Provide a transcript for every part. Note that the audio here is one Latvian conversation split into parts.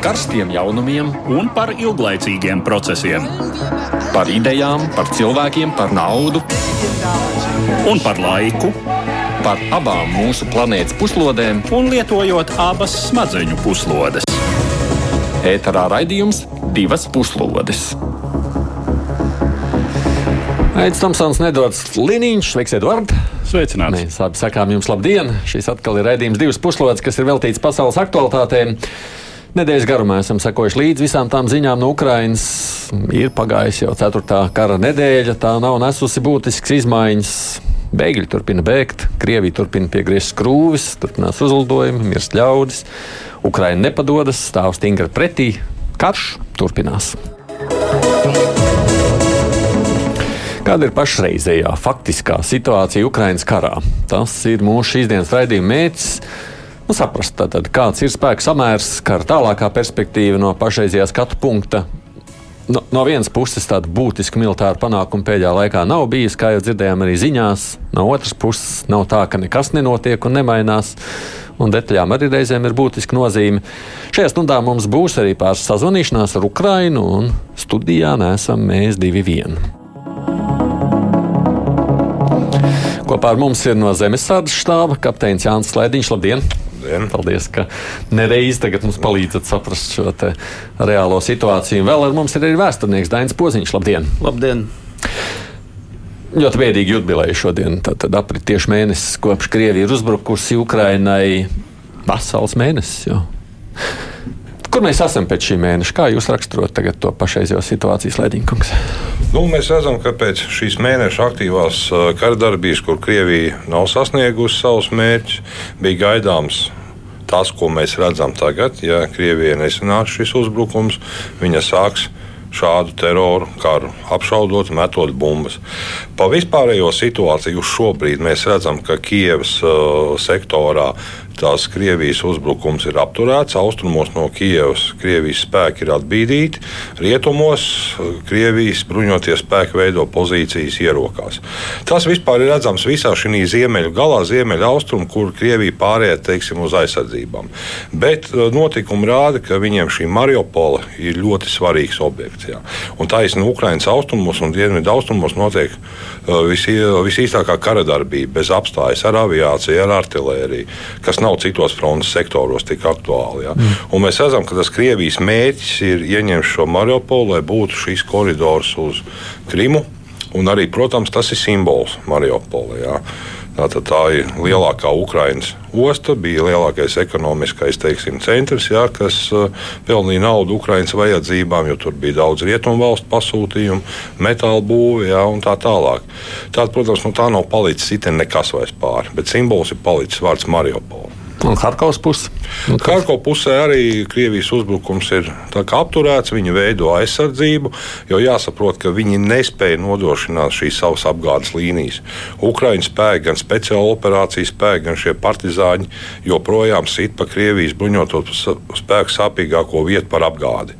karstiem jaunumiem un par ilglaicīgiem procesiem. Par idejām, par cilvēkiem, par naudu un par laiku. Par abām mūsu planētas puslodēm, un lietojot abas smadzeņu puslodes. ēterā raidījums divas puslodes. Aizsmeļamies, Tomsons, Nedots Liniņš, Sveiks, Edvards! Sveicināts! Mēs abi sakām jums labdien! Šis atkal ir raidījums divas puslodes, kas ir veltīts pasaules aktualitātēm. Nedēļas garumā esam sekojuši līdzi visām tām ziņām no Ukrainas. Ir pagājusi jau ceturtā kara nedēļa, tā nav nesusi būtiskas izmaiņas. Bēgļi turpina bēgt, Krievija turpina piegriezt skrūvis, turpinās uzlidojumi, mirst ļaudis. Ukraina nepadodas, stāv stingri pretī. Karš turpinās. Kāda ir pašreizējā faktiskā situācija Ukraiņas karā? Tas ir mūsu šīsdienas raidījuma mērķis. Nu, saprast, tātad, kāds ir spēka samērs, kara tālākā perspektīva no pašreizējā skatu punkta. No, no vienas puses, tāda būtiska militāra panākuma pēdējā laikā nav bijis, kā jau dzirdējām arī ziņās. No otras puses, nav tā, ka nekas nenotiek un nemainās. Un detaļām arī reizēm ir būtiska nozīme. Šajā stundā mums būs arī pāris sazvanīšanās ar Ukrajinu, un studijā nesam mēs divi vieni. Kopā ar mums ir no Zemesardas štāba kapteinis Jānis Slēdiņš. Labdien! Labdien. Paldies, ka nereiz tagad mums palīdzat saprast šo reālo situāciju. Vēl ar mums ir arī vēsturnieks Dainis Poziņš. Labdien! Labdien! Ļoti bēdīgi jubilēja šodien. Tad, tad aprit tieši mēnesis, kopš Krievija ir uzbrukusi Ukrainai. Vesels mēnesis. Jo. Kur mēs esam pēc šī mēneša? Kā jūs raksturot to pašreizējo situāciju, Slēdiņkungs? Nu, mēs redzam, ka pēc šīs mēneša aktīvās karadarbības, kur Krievija nav sasniegusi savus mērķus, bija gaidāms tas, ko mēs redzam tagad. Ja Krievijai nesanāks šis uzbrukums, viņa sāks šādu teroru karu, apšaudot, metot bumbas. Pa vispārējo situāciju šobrīd mēs redzam, ka Kievas uh, sektorā tās Krievijas uzbrukums ir apturēts. Austrumos no Kievas Krievijas spēki ir atbīdīti, rietumos Krievijas bruņotie spēki veido pozīcijas ierokās. Tas vispār ir redzams visā šī ziemeļu galā, ziemeļu austrumu, kur Krievija pārējai teiksim, uz aizsardzībām. Bet uh, notikumi rāda, ka viņiem šī Mariupola ir ļoti svarīgs objekts. Jā. Un taisnība Ukraiņas austrumos un dienvidu austrumos notiek uh, visīstākā kara darbība, bez apstājas ar aviāciju, ar artēriju, kas nav nav citos frontes sektoros tik aktuāli. Ja? Mm. Mēs redzam, ka tas Krievijas mērķis ir ieņemt šo Mariupolu, lai būtu šis koridors uz Krimu. Un arī, protams, tas ir simbols Mariupolē. Ja? Tātad tā ir lielākā Ukraiņas osta, bija lielākais ekonomiskais teiksim, centrs, jā, kas uh, pelnīja naudu Ukraiņas vajadzībām, jo tur bija daudz rietumu valstu pasūtījumu, metāla būvi jā, un tā tālāk. Tātad, protams, no tā nav palicis itē nekas vairs pāri, bet simbols ir palicis vārds Mariupola. Un Harkovas pusē? Harkovas pusē arī Krievijas uzbrukums ir apturēts. Viņi veido aizsardzību, jo jāsaprot, ka viņi nespēja nodrošināt šīs savas apgādes līnijas. Ukraiņu spēki, gan speciāla operācijas spēki, gan šie partizāņi joprojām sit pa Krievijas bruņoto spēku sāpīgāko vietu par apgādi.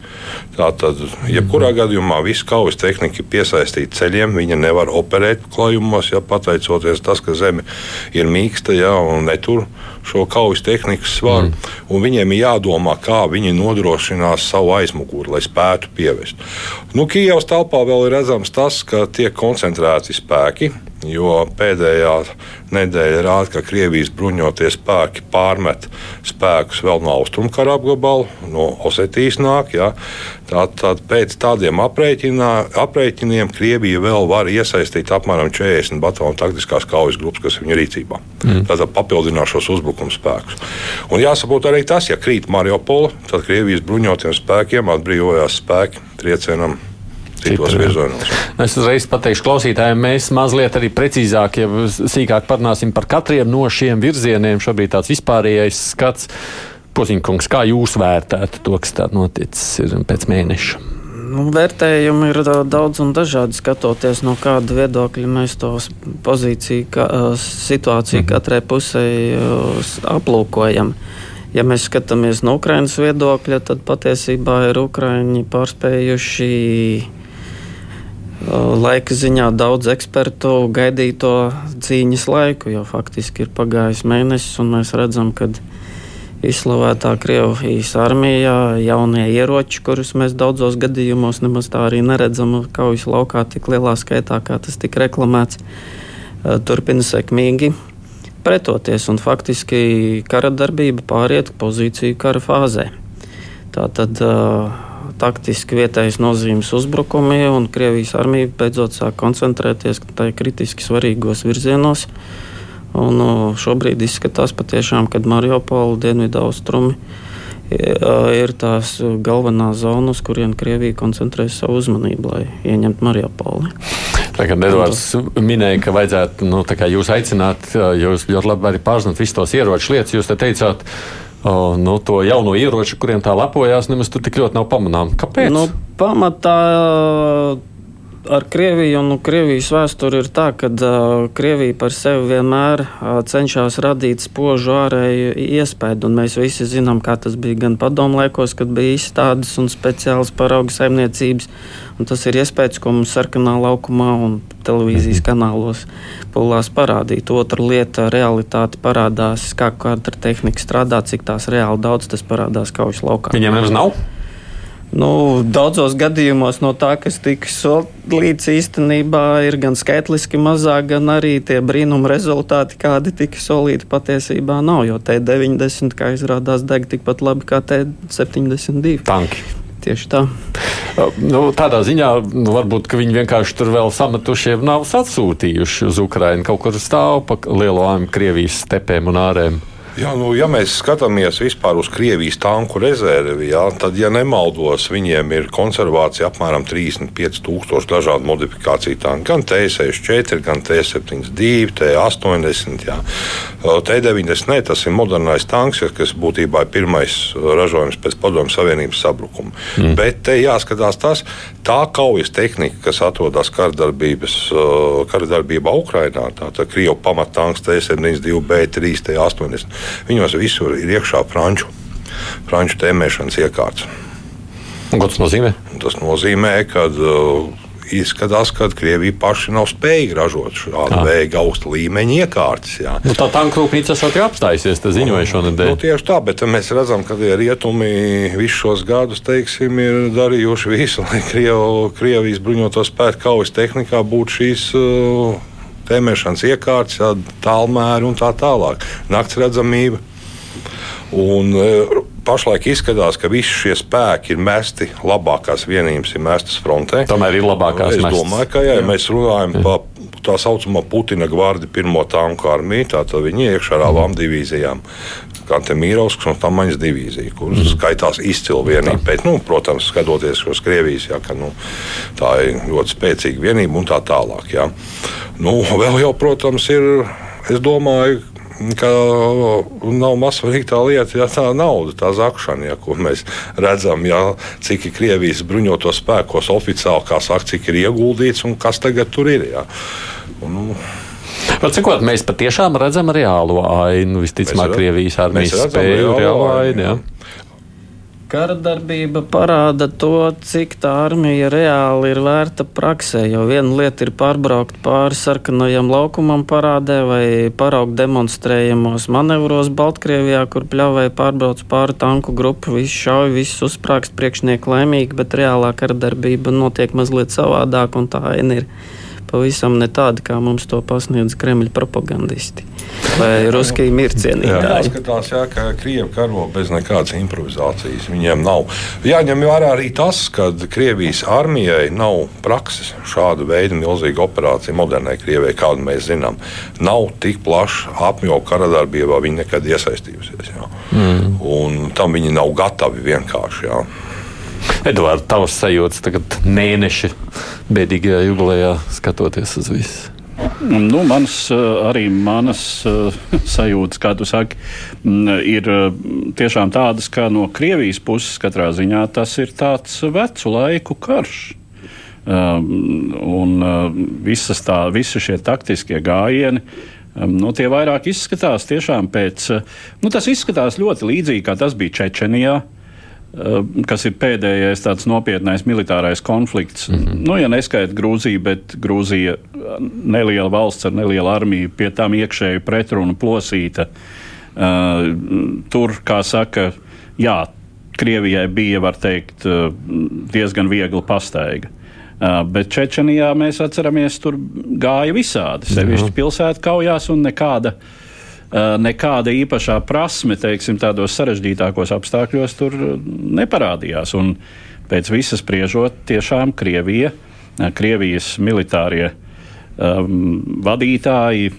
Tātad, jebkurā gadījumā, visa kaujas tehnika ir piesaistīta ceļiem. Viņa nevar operēt klājumos, ja pateicoties tas, ka zeme ir mīksta ja, un netur šo kaujas tehnikas svaru. Mm. Viņiem ir jādomā, kā viņi nodrošinās savu aizmuguri, lai spētu pievest. Nu, Kijavas telpā vēl ir redzams tas, ka tiek koncentrēti spēki jo pēdējā nedēļa rāda, ka Krievijas bruņotie spēki pārmet spēkus vēl no austrumkara apgabala, no Osetijas nāk. Ja. Tātad pēc tādiem aprēķiniem Krievija vēl var iesaistīt apmēram 40 bataljonu taktiskās kaujas grupas, kas ir viņa rīcībā. Mm. Tātad papildināt šos uzbrukuma spēkus. Un jāsaprot arī tas, ja krīt Mariupola, tad Krievijas bruņotiem spēkiem atbrīvojās spēki triecienam citos virzienos. Es uzreiz pateikšu klausītājiem, mēs mazliet arī precīzāk, ja sīkāk parunāsim par katriem no šiem virzieniem. Šobrīd tāds vispārējais skats. Poziņkungs, kā jūs vērtētu to, kas tāds noticis pēc mēneša? Nu, vērtējumi ir daudz un dažādi. Skatoties no kāda viedokļa mēs to pozīciju, ka, situāciju mhm. katrai pusē aplūkojam. Ja mēs skatāmies no Ukraiņas viedokļa, tad patiesībā ir Ukraiņi pārspējuši Laika ziņā daudz ekspertu gaidīto cīņas laiku, jo faktiski ir pagājis mēnesis, un mēs redzam, ka izslavētā Krievijas armijā, jaunie ieroči, kurus mēs daudzos gadījumos nemaz tā arī neredzam kaujas laukā tik lielā skaitā, kā tas tika reklamēts, turpina sekmīgi pretoties, un faktiski kara darbība pāriet pozīciju kara fāzē. Tā tad uh, taktiski vietējas nozīmes uzbrukumi, un Krievijas armija beidzot sāk koncentrēties tajā kritiski svarīgos virzienos. Un, uh, šobrīd izskatās patiešām, ka Mariupola dienvidu austrumi ir tās galvenās zonas, kurien Krievija koncentrē savu uzmanību, lai ieņemtu Mariupoli. Tagad Edvards minēja, ka vajadzētu nu, jūs aicināt, jūs ļoti labi pārzināt visus tos ieroču lietas. Jūs te teicāt, o, nu, to jauno ieroču, kuriem tā lepojās, nemaz tik ļoti nav pamanām. Kāpēc? Nu, pamatā ar Krieviju un nu, Krievijas vēsturi ir tā, ka uh, Krievija par sevi vienmēr uh, cenšas radīt spožu ārēju iespēju. Mēs visi zinām, kā tas bija gan padomlaikos, kad bija izstādes un speciālas paraugu saimniecības. Un tas ir iespējas, ko mums sarkanā laukumā un televīzijas kanālos pulās parādīt. Otra lieta - realitāte parādās, kā katra tehnika strādā, cik tās reāli daudz tas parādās kaujas laukā. Viņiem nemaz nav. Nu, daudzos gadījumos no tā, kas tika solīts, īstenībā ir gan skaitliski mazāk, gan arī tie brīnuma rezultāti, kādi tika solīti, patiesībā nav. Jo T90, kā izrādās, deg tikpat labi kā T72. Tanki. Tieši tā. Nu, tādā ziņā nu, varbūt viņi vienkārši tur vēl sametušie nav atsūtījuši uz Ukrajinu. Kaut kur stāv pa lielo āmu Krievijas stepēm un ārēm. Jā, nu, ja mēs skatāmies vispār uz Krievijas tanku rezervi, jā, tad, ja nemaldos, viņiem ir konservācija apmēram 35,000 dažādu modifikāciju tanku. Gan T64, gan T72, T80, jā. T90, ne, tas ir modernais tanks, kas būtībā ir pirmais ražojums pēc Padomju Savienības sabrukuma. Mm. Bet te jāskatās tas, tā kaujas tehnika, kas atrodas karadarbībā Ukrainā, tā, tā Krievu pamattanks T72, B3, T80 Viņos visur ir iekšā franču, franču tēmēšanas iekārts. Ko tas nozīmē? Tas nozīmē, ka uh, izskatās, ka Krievija paši nav spējīga ražot šādu ah. veidu augsta līmeņa iekārtas. Jā. Nu, tā tanka rūpnīca esot apstājusies, tas ziņoja šonadēļ. Nu, tieši tā, bet mēs redzam, ka tie rietumi visus šos gadus teiksim, ir darījuši visu, lai Kriev, Krievijas bruņoto spēku kaujas tehnikā būtu šīs. Uh, tēmēšanas iekārtas, tālmēri un tā tālāk. Nakts redzamība. Un, e, pašlaik izskatās, ka visi šie spēki ir mesti, labākās vienības ir mestas frontē. Tomēr ir labākās. Es mestas. domāju, ka jā, ja mēs runājam jā. par tā saucamo Putina gvardi pirmo tanku armiju, tad viņi iekšā ar abām divīzijām. Kantemīrovskas un Tamaņas divīzija, kuras mm. skaitās izcili vienība. Bet, nu, protams, skatoties uz Krievijas, jā, ka, nu, tā ir ļoti spēcīga vienība un tā tālāk. Jā. Nu, vēl jau, protams, ir, es domāju, ka nav mazsvarīga tā lieta, ja tā nauda, tā zakšana, ja, ko mēs redzam, ja, cik ir Krievijas bruņoto spēkos oficiāli, kā saka, cik ir ieguldīts un kas tagad tur ir. Ja. Un, nu, Var cikot, mēs patiešām redzam reālo ainu, visticamāk, Krievijas armijas spēju reālo ainu. Ja? Kara darbība parāda to, cik tā armija reāli ir vērta praksē. Jo viena lieta ir pārbraukt pāri sarkanajam laukumam parādē vai paraugt demonstrējamos manevros Baltkrievijā, kur pļāvēja pārbrauc pāri tanku grupu, visu šauj, visu uzsprāgst priekšnieku laimīgi, bet reālā kara darbība notiek mazliet savādāk un tā aina ir pavisam ne tādi, kā mums to pasniedz Kremļa propagandisti vai ruskie mircienītāji. Jā, skatās, jā, ka Krievi karo bez nekādas improvizācijas. Viņiem nav. Jāņem vērā arī tas, ka Krievijas armijai nav prakses šāda veida milzīga operācija modernai Krievijai, kādu mēs zinām. Nav tik plaša apjoma kara darbībā, viņi nekad iesaistījusies. Jā. Mm. Un tam viņi nav gatavi vienkārši. Jā. Edvards, tavs sajūtas tagad mēneša bēdīgajā jubilejā skatoties uz visu. Nu, manas, arī manas sajūtas, kā tu saki, ir tiešām tādas, ka no Krievijas puses katrā ziņā tas ir tāds vecu laiku karš. Un visas tā, visi šie taktiskie gājieni, nu, tie vairāk izskatās tiešām pēc, nu, tas izskatās ļoti līdzīgi, kā tas bija Čečenijā. Eh, kas ir pēdējais tāds nopietnais militārais konflikts. Mm -hmm. Nu, ja neskaita Grūziju, bet Grūzija neliela valsts ar nelielu armiju, pie tam iekšēju pretrunu plosīta. Tur, kā saka, jā, Krievijai bija, var teikt, diezgan viegla pastaiga. Bet Čečenijā mēs atceramies, tur gāja visādi. Sevišķi pilsētu kaujās un nekāda, nekāda īpašā prasme, teiksim, tādos sarežģītākos apstākļos tur neparādījās. Un pēc visas spriežot, tiešām Krievija, Krievijas militārie um, vadītāji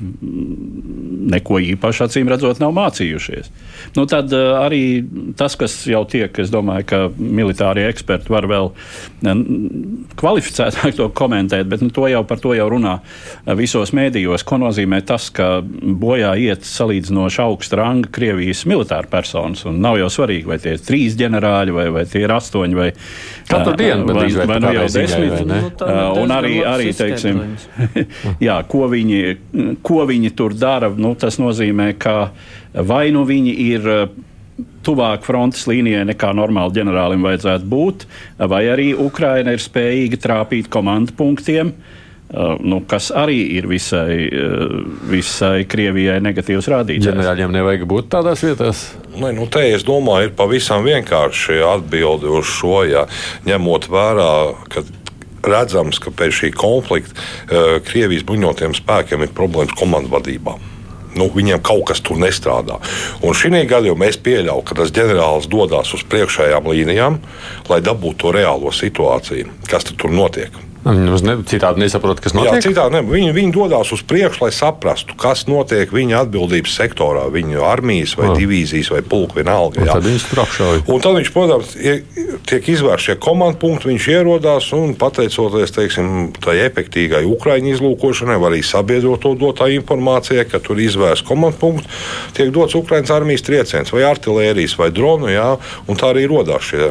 neko īpaši acīm redzot nav mācījušies. Nu, tad uh, arī tas, kas jau tiek, es domāju, ka militārie eksperti var vēl kvalificētāk to komentēt, bet nu, to jau par to jau runā uh, visos mēdījos. Ko nozīmē tas, ka bojā iet salīdzinoši augsta ranga Krievijas militāra personas? Un nav jau svarīgi, vai tie ir trīs ģenerāļi vai, vai tie ir astoņi vai katru dienu, vai, vai, vai nu jau desmit. Nu, Un arī, arī teiksim. jā, ko, viņi, ko viņi tur dara, nu, tas nozīmē, ka vai nu viņi ir eh, tuvāk frontes līnijai nekā normāli ģenerālim vajadzētu būt, vai arī Ukraina ir spējīga trāpīt komandu punktiem. Uh, nu, kas arī ir visai, uh, visai Krievijai negatīvs rādītājs. Ģenerāļiem nevajag būt tādās vietās. Ne, nu te, es domāju, ir pavisam vienkārši atbildi uz šo, ja ņemot vērā, ka redzams, ka pēc šī konflikta uh, Krievijas bruņotiem spēkiem ir problēmas komandu vadībā. Nu, viņiem kaut kas tur nestrādā. Un šī gadījumā es pieļauju, ka tas ģenerālis dodas uz priekšējām līnijām, lai dabūtu to reālo situāciju, kas tur notiek. Viņi nemaz ne, citādi nesaprot, kas Jā, notiek. citādi ne. Viņi, viņi dodas uz priekšu, lai saprastu, kas notiek viņa atbildības sektorā, viņu armijas vai Ah. divīzijas vai pulka vienalga. Jā. Tad viņus tur apšauja. Un tad viņš, protams, ie- tiek izvērsts šie komandu punkti, viņš ierodās un pateicoties teiksim, tai efektīgai Ukraiņu izlūkošanai, var arī sabiedroto dotā informācija, ka tur izvērsts komandu punkts, tiek dots Ukraiņas armijas trieciens vai artilērijas vai dronu, jā, un tā arī rodās šie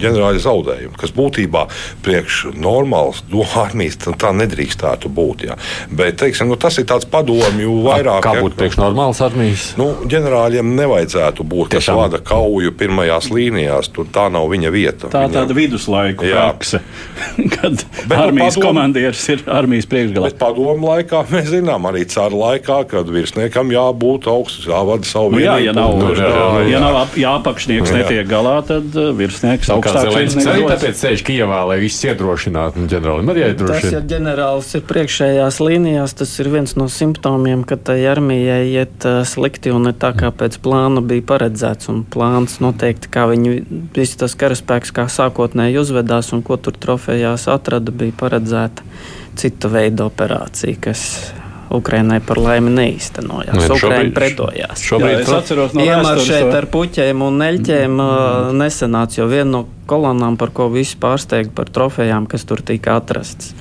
ģenerāļa zaudējumi, kas būtībā priekš normāls do armijas tā, nedrīkstētu būt. Jā. Bet teiksim, nu, tas ir tāds padomju vairāk. Kā būtu priekš normālas armijas? Nu, ģenerāļiem nevajadzētu būt, kas vada kauju pirmajās līnijās. Tur tā nav viņa vieta. Tā ir tāda viduslaiku Jā. prakse, kad Bet, nu, armijas padomu- komandieris ir armijas priekšgalā. Bet padomu laikā mēs zinām, arī cara laikā, kad virsniekam jābūt augsts, jāvada savu Nu, jā, ja nav, vienību. jā, jā, ja nav ap, ja apakšnieks Jā. netiek galā, tad uh, virsnieks nedodas. tāpēc sēž Kijavā, lai visus iedrošinātu. Ģenerālim arī Tas, ja ģenerālis ir priekšējās līnijās, tas ir viens no simptomiem, ka tai armijai iet uh, slikti un ne tā kā pēc plāna bija paredzēts. Un plāns noteikti, kā viņi visi tas karaspēks, kā sākotnēji uzvedās un ko tur trofejās atrada, bija paredzēta cita veida operācija, kas Ukrainai par laimi neīstenojās. Nu, šobrīd- Ukraina pretojās. Jā, Šobrīd es atceros no Iemaršēt vēstures. ar puķiem un neļķiem uh, nesenāca, jo viena no kolonām, par ko visi pārsteigti par trofejām, kas tur tika atrastas.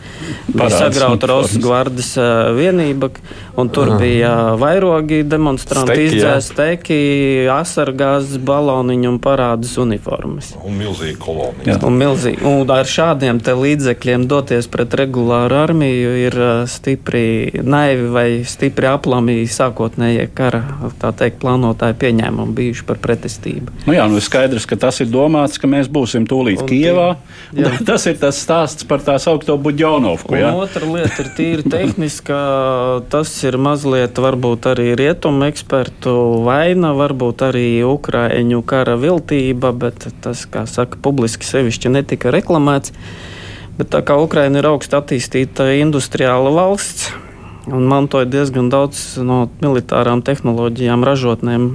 Bija sagrauta. Rosgvardas uh, vienība, un tur Aha. bija vairogi demonstranti, Steki, jā. izdzēsti steki, asargāzes baloniņi un parādas uniformas. Un milzīgi kolonija. Un, milzīgi, un ar šādiem līdzekļiem doties pret regulāru armiju ir stipri naivi vai stipri aplami sākotnējie kara tā teikt, plānotāji pieņēmumi bijuši par pretestību. Nu jā, nu ir skaidrs, ka tas ir domāts, ka mēs būsim tūlīt Un Kijevā. tie- jā. Tas ir tas stāsts par tā saucamo Buģonovku. Jā. otra lieta ir tīri tehniska. Tas ir mazliet varbūt arī rietumu ekspertu vaina, varbūt arī Ukraiņu kara viltība, bet tas, kā saka, publiski sevišķi netika reklamēts. Bet tā kā Ukraina ir augsti attīstīta industriāla valsts un mantoja diezgan daudz no militārām tehnoloģijām, ražotnēm,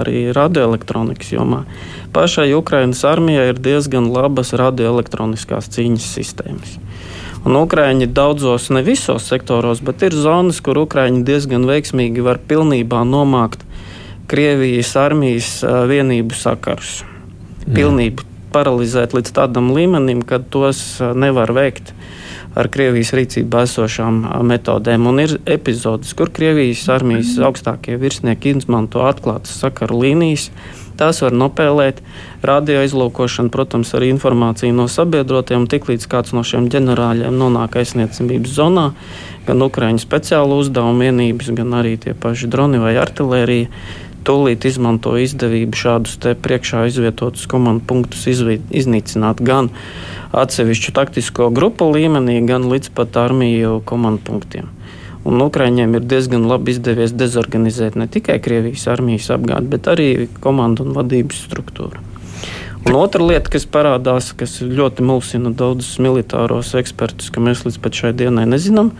arī radioelektronikas jomā, pašai Ukrainas armijai ir diezgan labas radioelektroniskās cīņas sistēmas. Un Ukrāņi daudzos, ne visos sektoros, bet ir zonas, kur Ukrāņi diezgan veiksmīgi var pilnībā nomākt Krievijas armijas vienību sakarus. Pilnībā paralizēt līdz tādam līmenim, ka tos nevar veikt ar Krievijas rīcībā esošām metodēm. Un ir epizodes, kur Krievijas armijas augstākie virsnieki izmanto atklātas sakaru līnijas. Tās var nopēlēt, radio izlūkošana, protams, arī informācija no sabiedrotiem. Tiklīdz kāds no šiem ģenerāļiem nonāk aizsniedzamības zonā, gan Ukrāņu speciālo uzdevumu vienības, gan arī tie paši droni vai artilērija, tūlīt izmanto izdevību šādus priekšā izvietotus komandu punktus iznīcināt gan atsevišķu taktisko grupu līmenī, gan līdz pat armiju komandu punktiem. Un Ukraiņiem ir diezgan labi izdevies dezorganizēt ne tikai Krievijas armijas apgādi, bet arī komandu un vadības struktūru. Un otra lieta, kas parādās, kas ļoti mulsina daudzus militāros ekspertus, ka mēs līdz šai dienai nezinām,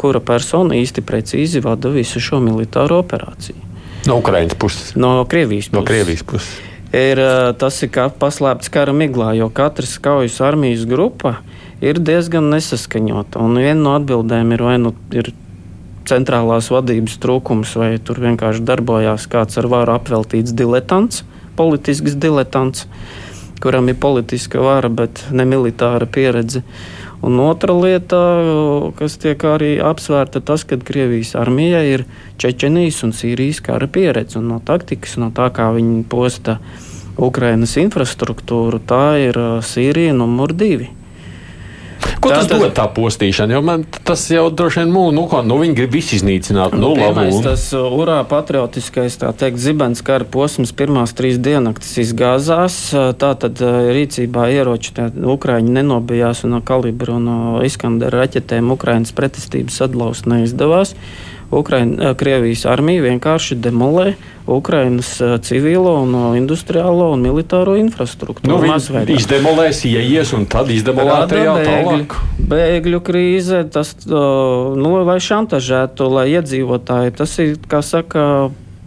kura persona īsti precīzi vada visu šo militāro operāciju. No Ukraiņas puses. No Krievijas puses. No Krievijas puses. Ir, tas ir kā paslēpts kara miglā, jo katras kaujas armijas grupa ir diezgan nesaskaņota. Un viena no atbildēm ir vai nu ir centrālās vadības trūkums, vai tur vienkārši darbojās kāds ar varu apveltīts diletants, politisks diletants. Uh, kuram ir politiska vara, bet ne militāra pieredze. Un otra lieta, kas tiek arī apsvērta, tas, ka Krievijas armijai ir Čečenijas un Sīrijas kara pieredze. No taktikas, no tā kā viņi posta Ukrainas infrastruktūru, tā ir Sīrija numur divi. Ko tas dod tā postīšana? Jo man tas jau droši vien mūžā, nu, ko, nu viņi grib visu iznīcināt. Nu, nu, pirmais, tas uh, urā patriotiskais, tā teikt, zibens kara posms pirmās trīs diennaktis izgāzās. Uh, tā tad uh, rīcībā ieroči Ukraiņi nenobijās un no kalibra un no Iskandera raķetēm Ukraiņas pretestības atlaust neizdevās. Ukraina, Krievijas armija vienkārši demolē Ukrainas civilo, un industriālo un militāro infrastruktūru. Nu, viņi izdemolēs, ieies un tad izdemolēt arī tālāk. Bēgļu krīze, tas, nu, lai šantažētu, lai iedzīvotāji, tas ir, kā saka,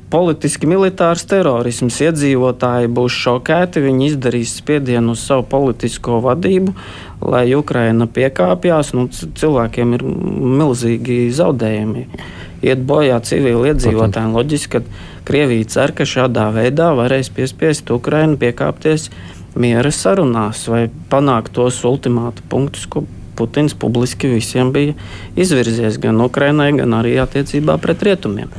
politiski militārs terorisms. Iedzīvotāji būs šokēti, viņi izdarīs spiedienu uz savu politisko vadību, lai Ukraina piekāpjas. Nu, cilvēkiem ir milzīgi zaudējumi iet bojā civili iedzīvotāji. Loģiski, ka Krievija cer, ka šādā veidā varēs piespiest Ukrainu piekāpties miera sarunās vai panākt tos ultimātu punktus, ko Putins publiski visiem bija izvirzies gan Ukrainai, gan arī attiecībā pret rietumiem.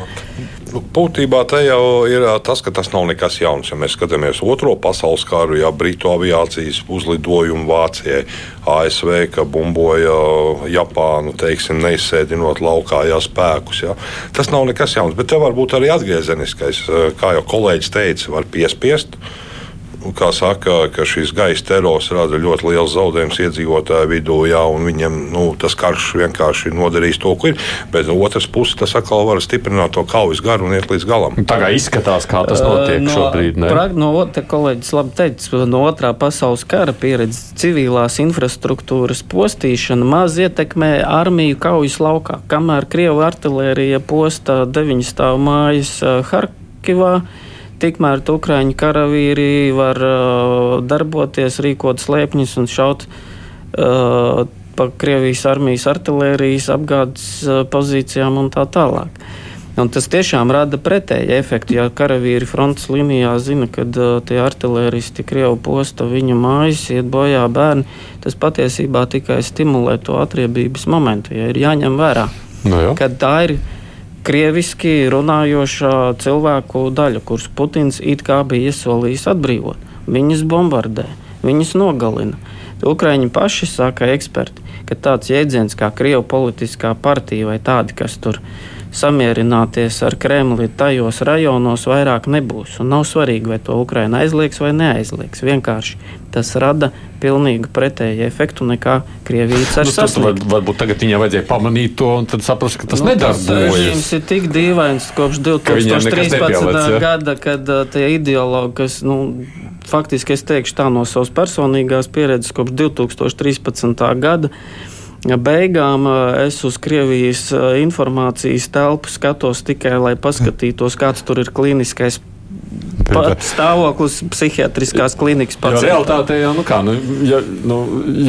Nu, būtībā te jau ir tas, ka tas nav nekas jauns. Ja mēs skatāmies Otro pasaules karu, ja Britu aviācijas uzlidojumu Vācijai, ASV, ka bumboja Japānu, teiksim, neizsēdinot laukā jā, spēkus. Ja. Tas nav nekas jauns, bet te var būt arī atgriezeniskais, kā jau kolēģis teica, var piespiest kā saka, ka šis gaisa terors rada ļoti liels zaudējums iedzīvotāju vidū, jā, un viņam nu, tas karš vienkārši nodarīs to, ko ir. Bet no otras puses, tas atkal var stiprināt to kaujas garu un iet līdz galam. Tā kā izskatās, kā tas notiek no, šobrīd. Ne? Prag, no otra kolēģis labi teica, no otrā pasaules kara pieredze civilās infrastruktūras postīšana maz ietekmē armiju kaujas laukā. Kamēr Krievu artilērija posta deviņu stāvu mājas Harkivā, Tikmēr Ukrāņu karavīri var uh, darboties, rīkot slēpņus un šaut uh, pa Krievijas armijas artērijas apgādes uh, pozīcijām un tā tālāk. Un tas tiešām rada pretēju efektu. Ja karavīri frontes līnijā zina, ka uh, tie artēristi Krievu posta viņu mājas, iet bojā bērni, tas patiesībā tikai stimulē to atriebības momentu. Ja ir jāņem vērā, no nu ka tā ir krieviski runājošā cilvēku daļa, kurus Putins it kā bija iesolījis atbrīvot. Viņus bombardē, viņus nogalina. Ukraiņi paši saka, eksperti, ka tāds jēdziens kā Krievijas politiskā partija vai tādi, kas tur samierināties ar Kremli tajos rajonos vairāk nebūs. Un nav svarīgi, vai to Ukraina aizliegs vai neaizliegs. Vienkārši tas rada pilnīgi pretēju efektu nekā Krievija cer nu, sasniegt. Var, varbūt tagad viņai vajadzēja pamanīt to un tad saprast, ka tas nu, nedarbojas. Tas ir tik dīvains kopš 2013. gada, kad uh, tie ideologi, kas, nu, faktiski es teikšu tā no savas personīgās pieredzes, kopš 2013. gada beigām es uz Krievijas informācijas telpu skatos tikai, lai paskatītos, kāds tur ir klīniskais stāvoklis psihiatriskās klīnikas pacientiem. Realtātē jau, nu kā, nu, ja, nu,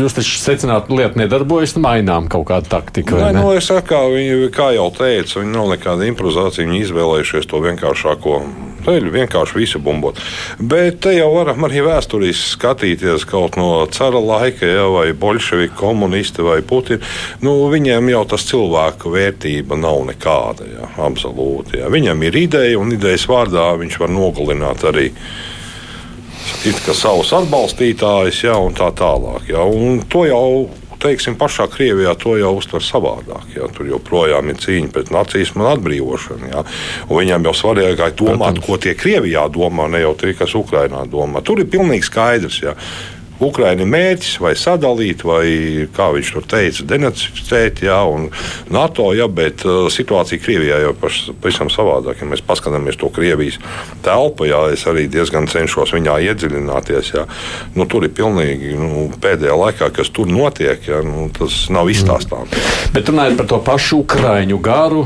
jūs taču secināt, lieta nedarbojas, nu, mainām kaut kādu taktiku. Nē, nu, es saku, kā, viņi, kā jau teicu, viņi nav nekāda improvizācija, viņi izvēlējušies to vienkāršāko ceļu, vienkārši visu bumbot. Bet te jau varam arī vēsturiski skatīties kaut no cara laika, ja, vai bolševiku komunisti vai Putina. Nu, viņiem jau tas cilvēku vērtība nav nekāda, ja, absolūti. Ja. Viņam ir ideja, un idejas vārdā viņš var nogalināt arī savus atbalstītājus, ja, tā tālāk. Ja, un to jau teiksim, pašā Krievijā to jau uztver savādāk. Jā. Tur joprojām ir cīņa pret nacismu un atbrīvošanu. Jā. Un viņam jau svarīgāk domāt, ko tie Krievijā domā, ne jau tie, kas Ukrainā domā. Tur ir pilnīgi skaidrs. Jā. Ukraiņa mērķis vai sadalīt, vai kā viņš to teica, denacificēt, jā, un NATO, jā, bet uh, situācija Krievijā jau pavisam savādāk. Ja mēs paskatāmies to Krievijas telpu, jā, es arī diezgan cenšos viņā iedziļināties. Jā, nu, tur ir pilnīgi nu, pēdējā laikā, kas tur notiek, jā, nu, tas nav izstāstāms. Mm. Bet runājot par to pašu Ukraiņu garu,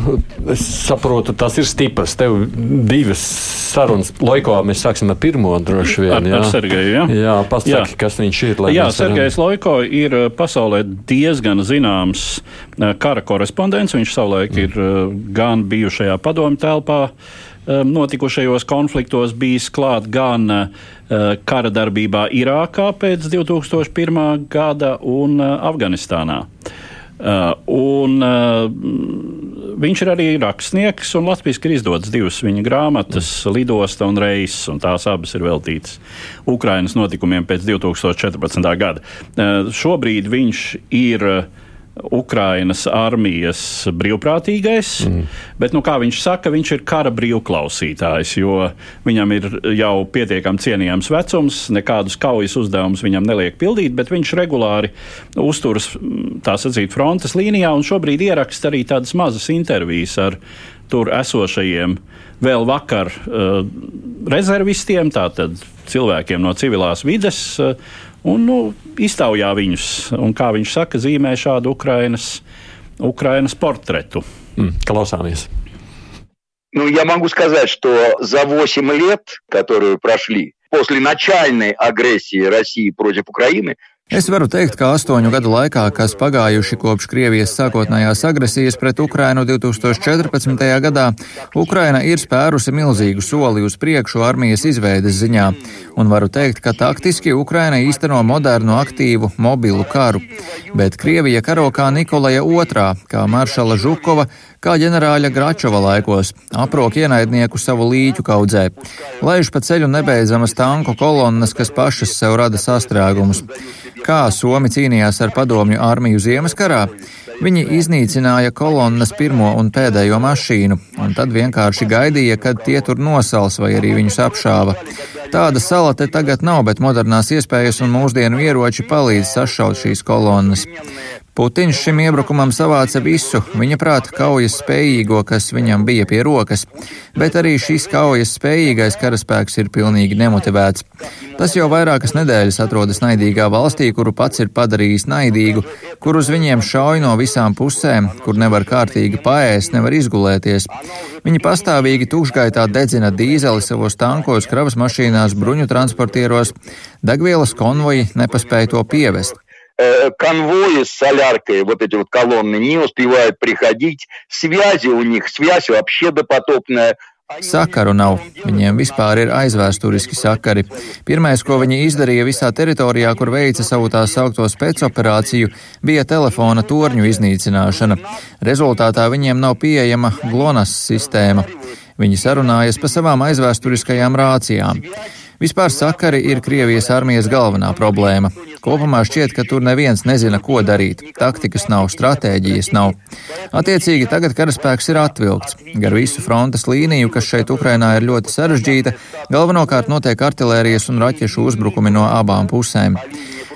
es saprotu, tas ir stiprs. Tev divas sarunas laikā mēs sāksim ar pirmo droši vien. Jā, ar, ar Sergeju, jā. jā pasaki, kas viņš ir. Jā, Sergejs Loiko ir uh, pasaulē diezgan zināms uh, kara korespondents. Viņš savulaik mm. ir uh, gan bijušajā padomju telpā notikušajos konfliktos bijis klāt gan kara darbībā Irākā pēc 2001. gada un Afganistānā. Un, viņš ir arī rakstnieks, un Latvijas ir izdodas divas viņa grāmatas, mm. Lidosta un Reis, un tās abas ir veltītas Ukrainas notikumiem pēc 2014. gada. Uh, šobrīd viņš ir uh, Ukrainas armijas brīvprātīgais, mm. bet, nu, kā viņš saka, viņš ir kara brīvklausītājs, jo viņam ir jau pietiekami cienījams vecums, nekādus kaujas uzdevumus viņam neliek pildīt, bet viņš regulāri uzturas, tā sacīt, frontes līnijā un šobrīd ieraksta arī tādas mazas intervijas ar tur esošajiem vēl vakar uh, rezervistiem, tātad cilvēkiem no civilās vides. Uh, un nu, iztaujā viņus. Un, kā viņš saka, zīmē šādu Ukrainas, Украиnas портрету. Mm, klausāmies. Ну, я могу сказать, что за 8 лет, которые прошли после начальной агрессии России против Украины, Es varu teikt, ka astoņu gadu laikā, kas pagājuši kopš Krievijas sākotnējās agresijas pret Ukrainu 2014. gadā, Ukraina ir spērusi milzīgu soli uz priekšu armijas izveides ziņā, un varu teikt, ka taktiski Ukraina īsteno modernu, aktīvu, mobilu karu. Bet Krievija karo kā Nikolaja II, kā maršala Žukova, kā ģenerāļa Gračova laikos, aprok ienaidnieku savu līķu kaudzē, laiž pa ceļu nebeidzamas tanku kolonnas, kas pašas sev rada sastrēgumus. Kā Somi cīnījās ar padomju armiju Ziemasskarā? Viņi iznīcināja kolonnas pirmo un pēdējo mašīnu, un tad vienkārši gaidīja, kad tie tur nosals vai arī viņus apšāva. Tāda sala te tagad nav, bet modernās iespējas un mūsdienu ieroči palīdz sašaut šīs kolonnas. Putins šim iebrukumam savāca visu, viņa prāta kaujas spējīgo, kas viņam bija pie rokas, bet arī šis kaujas spējīgais karaspēks ir pilnīgi nemotivēts. Tas jau vairākas nedēļas atrodas naidīgā valstī, kuru pats ir padarījis naidīgu, kur uz viņiem šauj no visām pusēm, kur nevar kārtīgi paēst, nevar izgulēties. Viņi pastāvīgi tukšgaitā dedzina dīzeli savos tankos, kravas mašīnās, bruņu transportieros, degvielas konvoji nepaspēja to pievest. Э, конвои с соляркой, вот эти вот колонны, не успевают приходить, связи у них, связь вообще допотопная. Sakaru nav. Viņiem vispār ir aizvēsturiski sakari. Pirmais, ko viņi izdarīja visā teritorijā, kur veica savu tā saukto spēcoperāciju, bija telefona torņu iznīcināšana. Rezultātā viņiem nav pieejama GLONASS sistēma. Viņi sarunājas pa savām aizvēsturiskajām rācijām. Vispār sakari ir Krievijas armijas galvenā problēma. Kopumā šķiet, ka tur neviens nezina, ko darīt. Taktikas nav, stratēģijas nav. Attiecīgi tagad karaspēks ir atvilkts. Gar visu frontes līniju, kas šeit Ukrainā ir ļoti sarežģīta, galvenokārt notiek artilērijas un raķešu uzbrukumi no abām pusēm.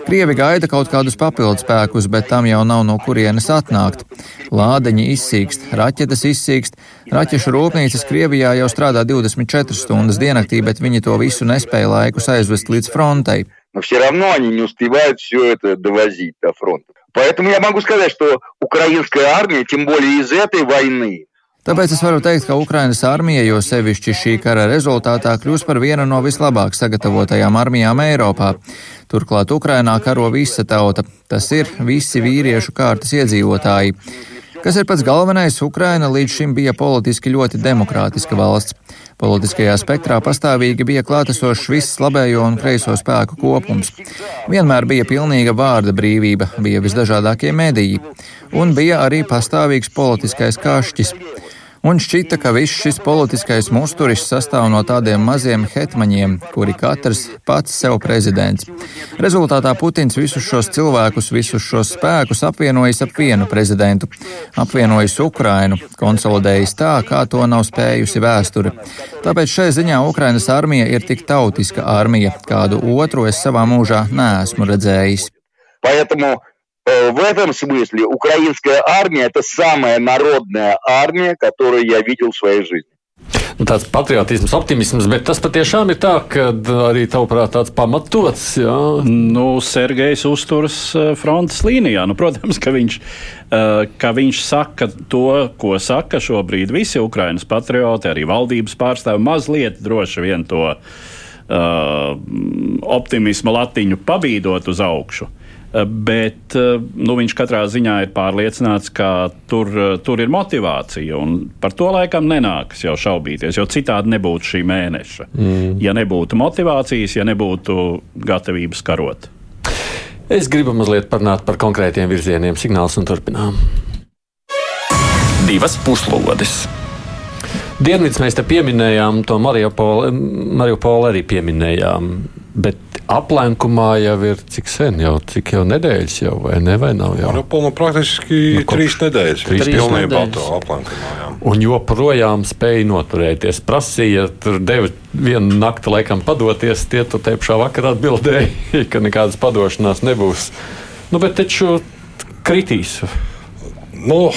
Krievi gaida kaut kādus papildus spēkus, bet tam jau nav no kurienes atnākt. Lādeņi izsīkst, raķetes izsīkst, raķešu rūpnīcas Krievijā jau strādā 24 stundas diennaktī, bet viņi to visu nespēja laikus aizvest līdz frontei. Но все равно они не успевают все это довозить до фронта. Поэтому я могу сказать, что украинская армия, тем более из этой войны, Tāpēc es varu teikt, ka Ukrainas armija, jo sevišķi šī kara rezultātā, kļūs par vienu no vislabāk sagatavotajām armijām Eiropā. Turklāt Ukrainā karo visa tauta, tas ir visi vīriešu kārtas iedzīvotāji. Kas ir pats galvenais, Ukraina līdz šim bija politiski ļoti demokrātiska valsts. Politiskajā spektrā pastāvīgi bija klātesošs viss labējo un kreiso spēku kopums. Vienmēr bija pilnīga vārda brīvība, bija visdažādākie mediji, un bija arī pastāvīgs politiskais kašķis un šķita, ka viss šis politiskais musturis sastāv no tādiem maziem hetmaņiem, kuri katrs pats sev prezidents. Rezultātā Putins visus šos cilvēkus, visus šos spēkus apvienojas ap vienu prezidentu, apvienojas Ukrainu, konsolidējas tā, kā to nav spējusi vēsture. Tāpēc šai ziņā Ukrainas armija ir tik tautiska armija, kādu otru es savā mūžā neesmu redzējis. Поэтому э, в этом смысле украинская армия – это самая народная армия, которую я видел в своей жизни. Nu, tāds patriotisms, optimisms, bet tas patiešām ir tā, ka arī tavuprāt tāds pamatots. Jā. Nu, Sergejs uzturas eh, frontes līnijā. Nu, protams, ka viņš, eh, ka viņš saka to, ko saka šobrīd visi Ukrainas patrioti, arī valdības pārstāvi mazliet droši vien to uh, optimisma latiņu pabīdot uz augšu. Eh, bet eh, nu, viņš katrā ziņā ir pārliecināts, ka tur, eh, tur ir motivācija. Par to laikam nenākas jau šaubīties, jo citādi nebūtu šī mēneša. Mm. Ja nebūtu motivācijas, ja nebūtu gatavības karot. Es gribu mazliet parunāt par konkrētiem virzieniem, signālus un turpinām. Divas puslodes! Dienvids mēs te pieminējām, to Mariupolu arī pieminējām. Bet aplenkumā jau ir cik sen, jau cik jau nedēļas jau, vai ne, vai nav jau? Mariupola nu, praktiski nu, trīs nedēļas. Trīs pilnībā to aplenkumā. Jā. Un joprojām spēja noturēties. Prasīja, tur deva vienu nakti laikam padoties, tie tu te pašā vakarā atbildēja, ka nekādas padošanās nebūs. Nu, bet taču kritīs. Nu,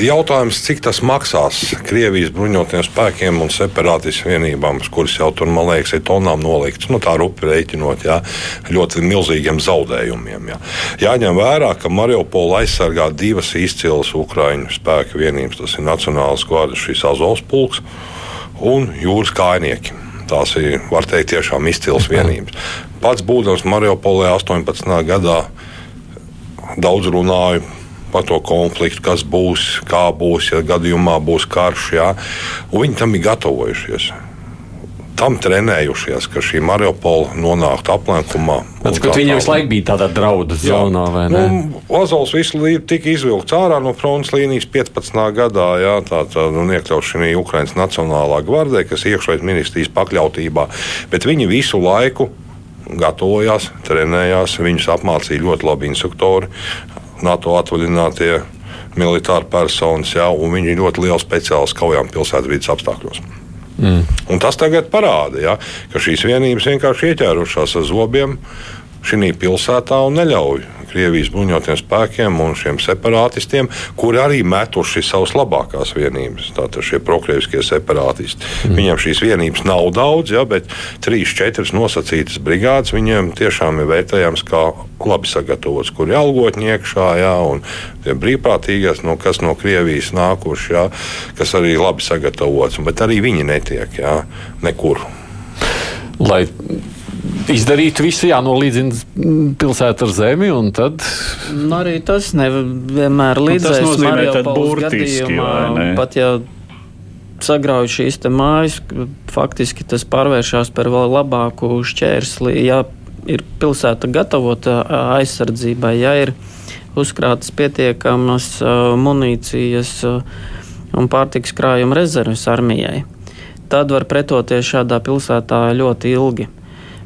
jautājums, cik tas maksās Krievijas bruņotajiem spēkiem un separātistu vienībām, kuras jau tur, man liekas, ir tonām nolikts. Nu, tā rupi rēķinot, jā, ļoti milzīgiem zaudējumiem. Jā. Jāņem vērā, ka Mariupola aizsargā divas izcilas Ukraiņu spēku vienības. Tas ir Nacionālās gvardas, šis Azovs pulks un jūras kājnieki. Tās ir, var teikt, tiešām izcils vienības. Pats būdams Mariupolē 18. gadā daudz runāju par to konfliktu, kas būs, kā būs, ja gadījumā būs karš. Jā. Un viņi tam ir gatavojušies. Tam trenējušies, ka šī Mariupola nonāktu aplenkumā. Viņi jau visu laiku bija tādā draudu zonā, vai ne? Nu, Ozols visu laiku tika izvilkts ārā no frontes līnijas 15. gadā, jā, tā, tā nu, iekļauts šī Ukraiņas Nacionālā gvardē, kas iekšlietu ministrijas pakļautībā. Bet viņi visu laiku gatavojās, trenējās, viņus apmācīja ļoti labi instruktori. NATO atvaļinātie militāri personas, jā, un viņi ir ļoti liels speciālists kaujām pilsētvidas apstākļos. Mm. Un tas tagad parāda, ja, ka šīs vienības vienkārši ieķērušās ar zobiem šī pilsētā un neļauj Krievijas bruņotajiem spēkiem un šiem separātistiem, kuri arī metuši savas labākās vienības. Tātad šie prokrieviskie separātisti. Mm. Viņiem šīs vienības nav daudz, ja, bet trīs, četras nosacītas brigādes viņiem tiešām ir vērtējams kā labi sagatavots, kur ir algotņi iekšā, jā, un tie brīvprātīgās, no, kas no Krievijas nākuši, jā, kas arī labi sagatavots, bet arī viņi netiek jā, nekur. Lai izdarīt visu, jānolīdzina pilsēta ar zemi. Tad... Nu, arī tas nevienmēr līdzēs. Nu, tas nozīmē, ka burtiski pat ja sagrauj šīs mājas, faktiski tas pārvēršas par vēl labāku šķērsli. Ja ir pilsēta gatavota aizsardzībai, ja ir uzkrātas pietiekamas munīcijas un pārtiks krājuma rezerves armijai, tad var pretoties šādā pilsētā ļoti ilgi.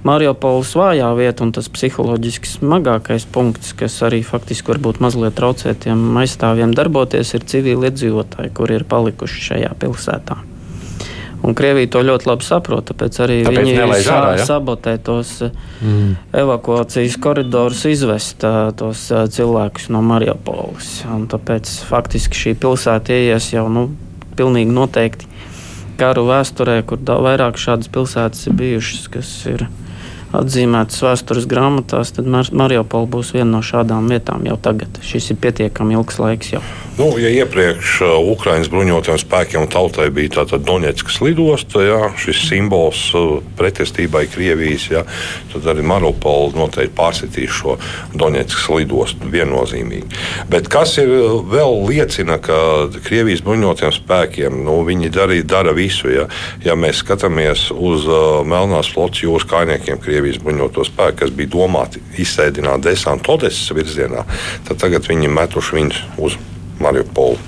Mariupols vājā vieta un tas psiholoģiski smagākais punkts, kas arī faktiski varbūt mazliet traucē tiem aizstāvjiem darboties, ir civili iedzīvotāji, kuri ir palikuši šajā pilsētā. Un Krievija to ļoti labi saprot, tāpēc arī tāpēc viņi sa ārā, ja? sabotē tos mm. evakuācijas koridorus, izvest tos cilvēkus no Mariupoles. Tāpēc faktiski šī pilsēta ies jau nu, pilnīgi noteikti karu vēsturē, kur vairāk šādas pilsētas ir bijušas, kas ir atzīmētas vēstures grāmatās, tad Mariupola būs viena no šādām vietām jau tagad. Šis ir pietiekami ilgs laiks jau. Nu, ja iepriekš uh, Ukraiņas bruņotajiem spēkiem un tautai bija tāda Donetskas lidosta, jā, šis simbols uh, pretestībai Krievijas, jā, tad arī Mariupola noteikti pārsitīs šo Donetskas lidostu viennozīmīgi. Bet kas ir uh, vēl liecina, ka Krievijas bruņotajiem spēkiem nu, viņi darī, dara visu. Ja, ja mēs skatāmies uz uh, Melnās flotes jūras kainiekiem, Krievijas bruņoto spēku, kas bija domāti izsēdināt desantu Odesas virzienā, tad tagad viņi metuši viņus uz Mariupolu.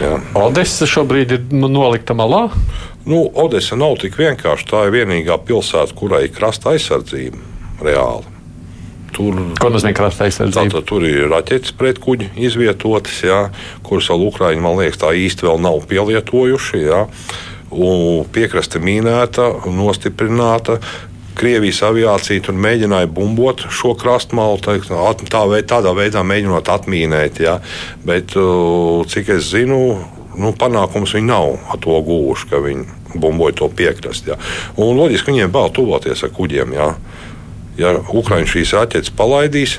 Jā. Odessa šobrīd ir nolikta malā. Nu, Odessa nav tik vienkārši. Tā ir vienīgā pilsēta, kurai ir krasta aizsardzība reāli. Tur, Ko nozīmē krasta aizsardzība? Tātad, tur ir raķetes pretkuģi izvietotas, jā, kuras vēl Ukraiņi, man liekas, tā īsti vēl nav pielietojuši. Jā. Piekraste mīnēta, nostiprināta. Krievijas aviācija tur mēģināja bumbot šo krastmalu, tā, tā tādā veidā mēģinot atmīnēt. Ja? Bet, cik es zinu, nu, panākums viņi nav ar to gūši, ka viņi bumboja to piekrasti. Ja? Un loģiski, viņiem vēl tuvoties ar kuģiem. Ja, ja Ukraiņš šīs raķetes palaidīs,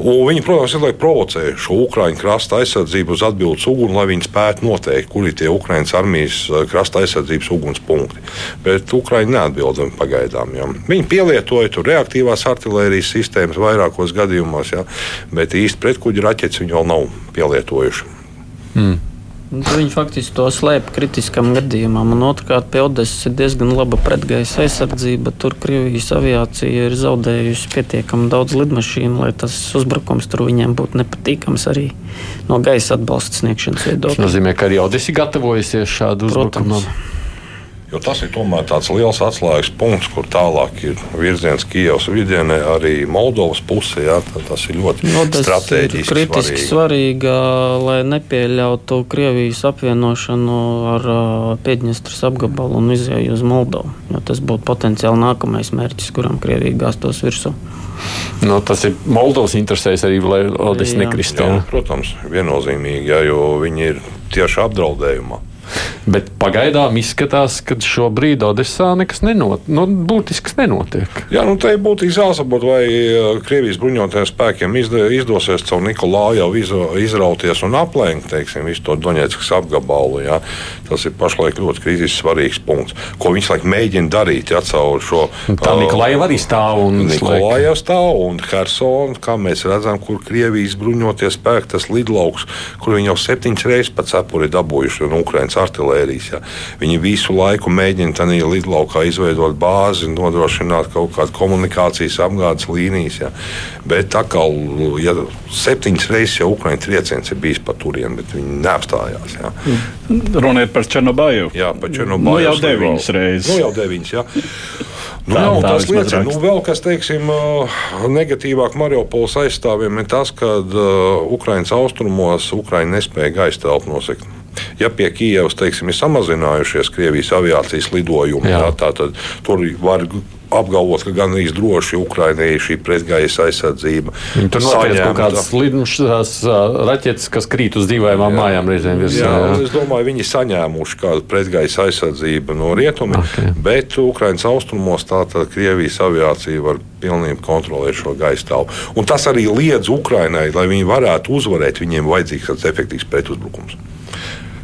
Un viņi, protams, ir provocē šo Ukrāņu krasta aizsardzību uz atbildības uguni, lai viņi spētu noteikt, kur ir tie Ukraiņas armijas eh, krasta aizsardzības ugunspunkti. Bet Ukrāņi neatbildami pagaidām. Ja. Viņi pielietoja tur reaktīvās artērijas sistēmas vairākos gadījumos, ja, bet īsti pretkuģi raķetes viņi vēl nav pielietojuši. Mm. Nu, viņi faktiski to slēpj kritiskam gadījumam. Un otrkārt, pie Odesas ir diezgan laba pretgaisa aizsardzība. Tur Krievijas aviācija ir zaudējusi pietiekami daudz lidmašīnu, lai tas uzbrukums tur viņiem būtu nepatīkams arī no gaisa atbalsta sniegšanas viedokļa. Tas nozīmē, ka arī Odesa gatavojusies šādu uzbrukumu. Protams. Jo tas ir tomēr tāds liels atslēgas punkts, kur tālāk ir virziens Kijavas vidienē, arī Moldovas pusē. Jā, tas ir ļoti no, nu, strateģiski. Kritiski svarīga, lai nepieļautu Krievijas apvienošanu ar Piedņestras apgabalu un izēju uz Moldovu. Tas būtu potenciāli nākamais mērķis, kuram Krievija gāstos virsū. Nu, tas ir Moldovas interesēs arī, lai Odessa nekristu. Protams, viennozīmīgi, jā, jo viņi ir tieši apdraudējumā. Bet pagaidām izskatās, ka šobrīd Odesā nekas nenot, nu, būtisks nenotiek. Jā, nu, te būtīgi jāsaprot, vai uh, Krievijas bruņotajiem spēkiem izdosies caur Nikolāju izrauties un aplenkt teiksim, visu to Doņetskas apgabalu. Jā. Tas ir pašlaik ļoti kritisks svarīgs punkts, ko viņš laik mēģina darīt jā, caur šo. Tā uh, Nikolāja arī stāv un Nikolāja stāv un Hersona, kā mēs redzam, kur Krievijas bruņotie spēki, tas lidlauks, kur viņi jau septiņas reizes pats apuri dabūjuši no Ukrainas artilērijas. Ja. Viņi visu laiku mēģina tajā lidlaukā izveidot bāzi, nodrošināt kaut kādu komunikācijas apgādes līnijas. Ja. Bet atkal, ja septiņas reizes jau Ukraiņu trieciens ir bijis pa turieni, bet viņi neapstājās. Ja. Runa ir par Černobāju. Jā, par Černobāju. Nu, jau deviņas reizes. Nu, jau deviņas, jā. Nu, tā, jā, tas liecina, nu, vēl kas, teiksim, negatīvāk Mariupoles aizstāvjiem ir tas, ka uh, Ukraiņas austrumos Ukraiņa nespēja gaisa telpu nosegt. Ja pie Kijavas teiksim, ir samazinājušies Krievijas aviācijas lidojumi, jā. Jā, tad tur var apgalvot, ka gan īsti droši Ukraiņai šī pretgaisa aizsardzība. Tur notiek kaut kādas lidmašīnas, raķetes, kas krīt uz dīvainām mājām reizēm virsū. Jā, jā. es domāju, viņi saņēmuši kādu pretgaisa aizsardzību no rietumiem, okay. bet Ukraiņas austrumos tātad Krievijas aviācija var pilnībā kontrolēt šo gaisa telpu. Un tas arī liedz Ukraiņai, lai viņi varētu uzvarēt, viņiem vajadzīgs tāds efektīvs pretuzbrukums.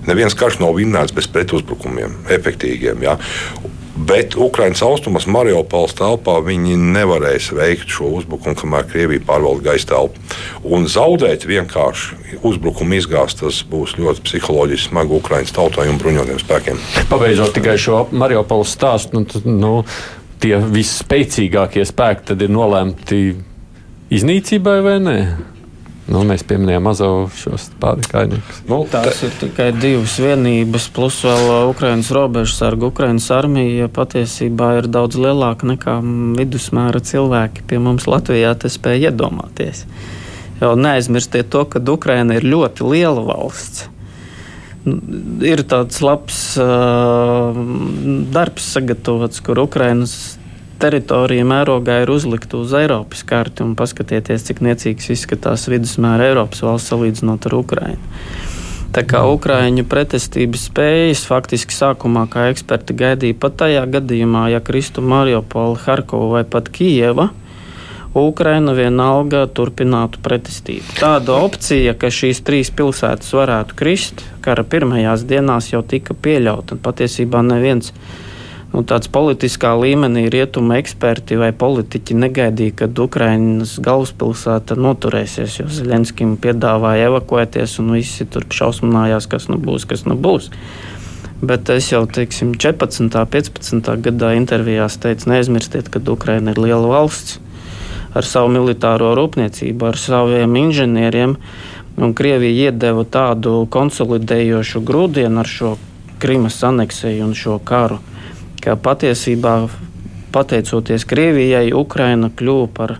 Neviens karš nav vinnēts bez pretuzbrukumiem, efektīviem. Ja? Bet Ukraiņas austrumos, Mariupoles telpā, viņi nevarēs veikt šo uzbrukumu, kamēr Krievija pārvalda gaisa telpu. Un zaudēt vienkārši uzbrukumu izgāzt, tas būs ļoti psiholoģiski smagi Ukraiņas tautai un bruņotiem spēkiem. Pabeidzot tikai šo Mariupoles stāstu, nu, nu, tie visspēcīgākie spēki tad ir nolemti iznīcībai vai ne? Nu, mēs pieminējām mazo šos pārdekainiekus. Nu, tās ir tikai divas vienības, plus vēl uh, Ukraiņas robežsarga. Ukraiņas armija patiesībā ir daudz lielāka nekā vidusmēra cilvēki pie mums Latvijā spēja iedomāties. Jo neaizmirstiet to, ka Ukraina ir ļoti liela valsts. Ir tāds labs uh, darbs sagatavots, kur Ukraiņas teritorija mērogā ir uzlikta uz Eiropas karti un paskatieties, cik niecīgs izskatās vidusmēra Eiropas valsts salīdzinot ar Ukrajinu. Tā kā Ukrāņu pretestības spējas faktiski sākumā, kā eksperti gaidīja, pat tajā gadījumā, ja kristu Mariupola, Harkovu vai pat Kijeva, Ukraina vienalga turpinātu pretestību. Tāda opcija, ka šīs trīs pilsētas varētu krist, kara pirmajās dienās jau tika pieļauta, patiesībā neviens no nu, tāds politiskā līmenī rietumu eksperti vai politiķi negaidīja, kad Ukraiņas galvaspilsēta noturēsies, jo Zelenskijam piedāvāja evakuēties un visi tur šausminājās, kas nu būs, kas nu būs. Bet es jau teiksim, 14. un 15. gadā intervijās teicu, neaizmirstiet, ka Ukraina ir liela valsts ar savu militāro rūpniecību, ar saviem inženieriem. Un Krievija iedeva tādu konsolidējošu grūdienu ar šo Krimas aneksiju un šo karu, ka patiesībā, pateicoties Krievijai, Ukraina kļuva par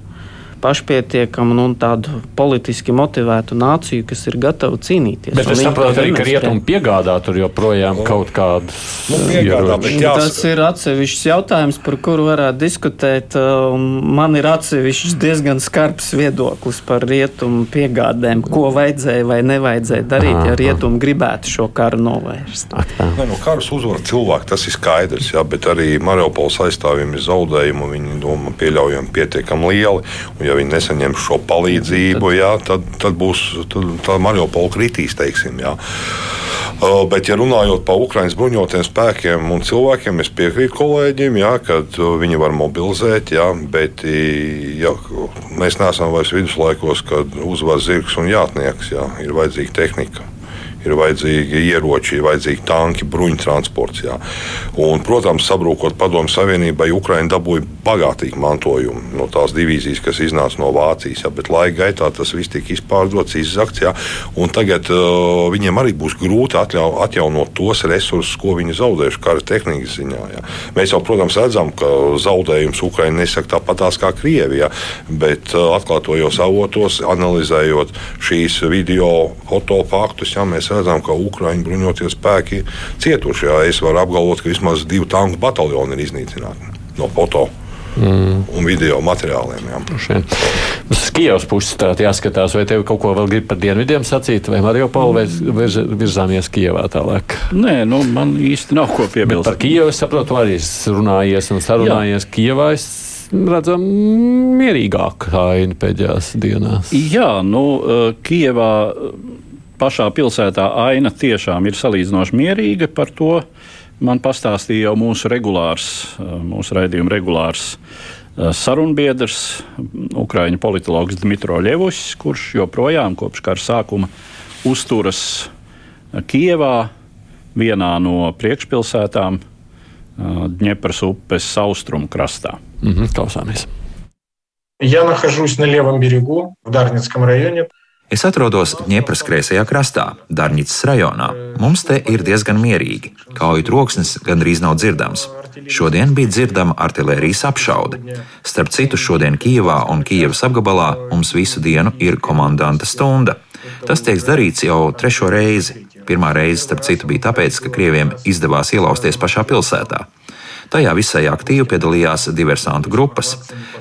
pašpietiekamu un tādu politiski motivētu nāciju, kas ir gatava cīnīties. Bet es saprotu arī, ka rietumi piegādā tur joprojām kaut kādu nu, piegādā, Tas ir atsevišķs jautājums, par kuru varētu diskutēt. Man ir atsevišķs diezgan skarbs viedoklis par rietumu piegādēm, ko vajadzēja vai nevajadzēja darīt, ja rietumi gribētu šo karu novērst. Nē, no karas uzvar cilvēki, tas ir skaidrs, jā, bet arī Mariupols aizstāvjiem ir zaudējumi, viņi domā pieļaujami pietiekami lieli. Un, ja viņi nesaņems šo palīdzību, jā, tad, tad būs tad, Mariupola kritīs. Teiksim, jā. Bet, ja runājot par Ukraiņas bruņotajiem spēkiem un cilvēkiem, es piekrītu kolēģiem, jā, ka viņi var mobilizēt, jā, bet jā, mēs neesam vairs viduslaikos, kad uzvar zirgs un jātnieks. Jā, ir vajadzīga tehnika ir vajadzīgi ieroči, ir vajadzīgi tanki, bruņtransports. Jā. Un, protams, sabrūkot Padomu Savienībai, Ukraiņa dabūja bagātīgu mantojumu no tās divīzijas, kas iznāca no Vācijas. Jā, bet laika gaitā tas viss tika izpārdots, izzakts. Jā, tagad uh, viņiem arī būs grūti atļau, atjaunot tos resursus, ko viņi zaudējuši kara tehnikas ziņā. Jā. Mēs jau, protams, redzam, ka zaudējums Ukraiņai nesaka tāpatās kā Krievijā, bet uh, atklātojos avotos, analizējot šīs video fotofaktus, jā, mēs redzam, ka Ukraiņu bruņotie spēki cietuši. Jā. Es varu apgalvot, ka vismaz divi tanku bataljoni ir iznīcināti no foto. Mm. Un video materiāliem. Uz Kijavas puses tā jāskatās, vai tev kaut ko vēl grib par dienvidiem sacīt, vai Mariupolu, vai virz, virzāmies Kijavā tālāk? Nē, nu, man īsti nav ko piebilst. Bet par Kijavu es saprotu, arī runājies un sarunājies Jā. Kijavā. Es redzam, mierīgāk aina pēdējās dienās. Jā, nu, Kijavā pašā pilsētā aina tiešām ir salīdzinoši mierīga. Par to man pastāstīja jau mūsu regulārs, mūsu raidījuma regulārs eh, sarunbiedrs, Ukrāņu politologs Dmitro Ļevus, kurš joprojām kopš kara sākuma uzturas Kievā, vienā no priekšpilsētām Dņepras eh, upes austrumu krastā. Mm -hmm, klausāmies. Я нахожусь на левом берегу в Дарницком районе. Es atrodos Dņepras kreisajā krastā, Dārņicas rajonā. Mums te ir diezgan mierīgi. Kauju troksnis gandrīz nav dzirdams. Šodien bija dzirdama artērijas apšaude. Starp citu, šodien Kijavā un Kijavas apgabalā mums visu dienu ir komandanta stunda. Tas tiek darīts jau trešo reizi. Pirmā reize, starp citu, bija tāpēc, ka krieviem izdevās ielausties pašā pilsētā. Tajā visai aktīvi piedalījās diversantu grupas.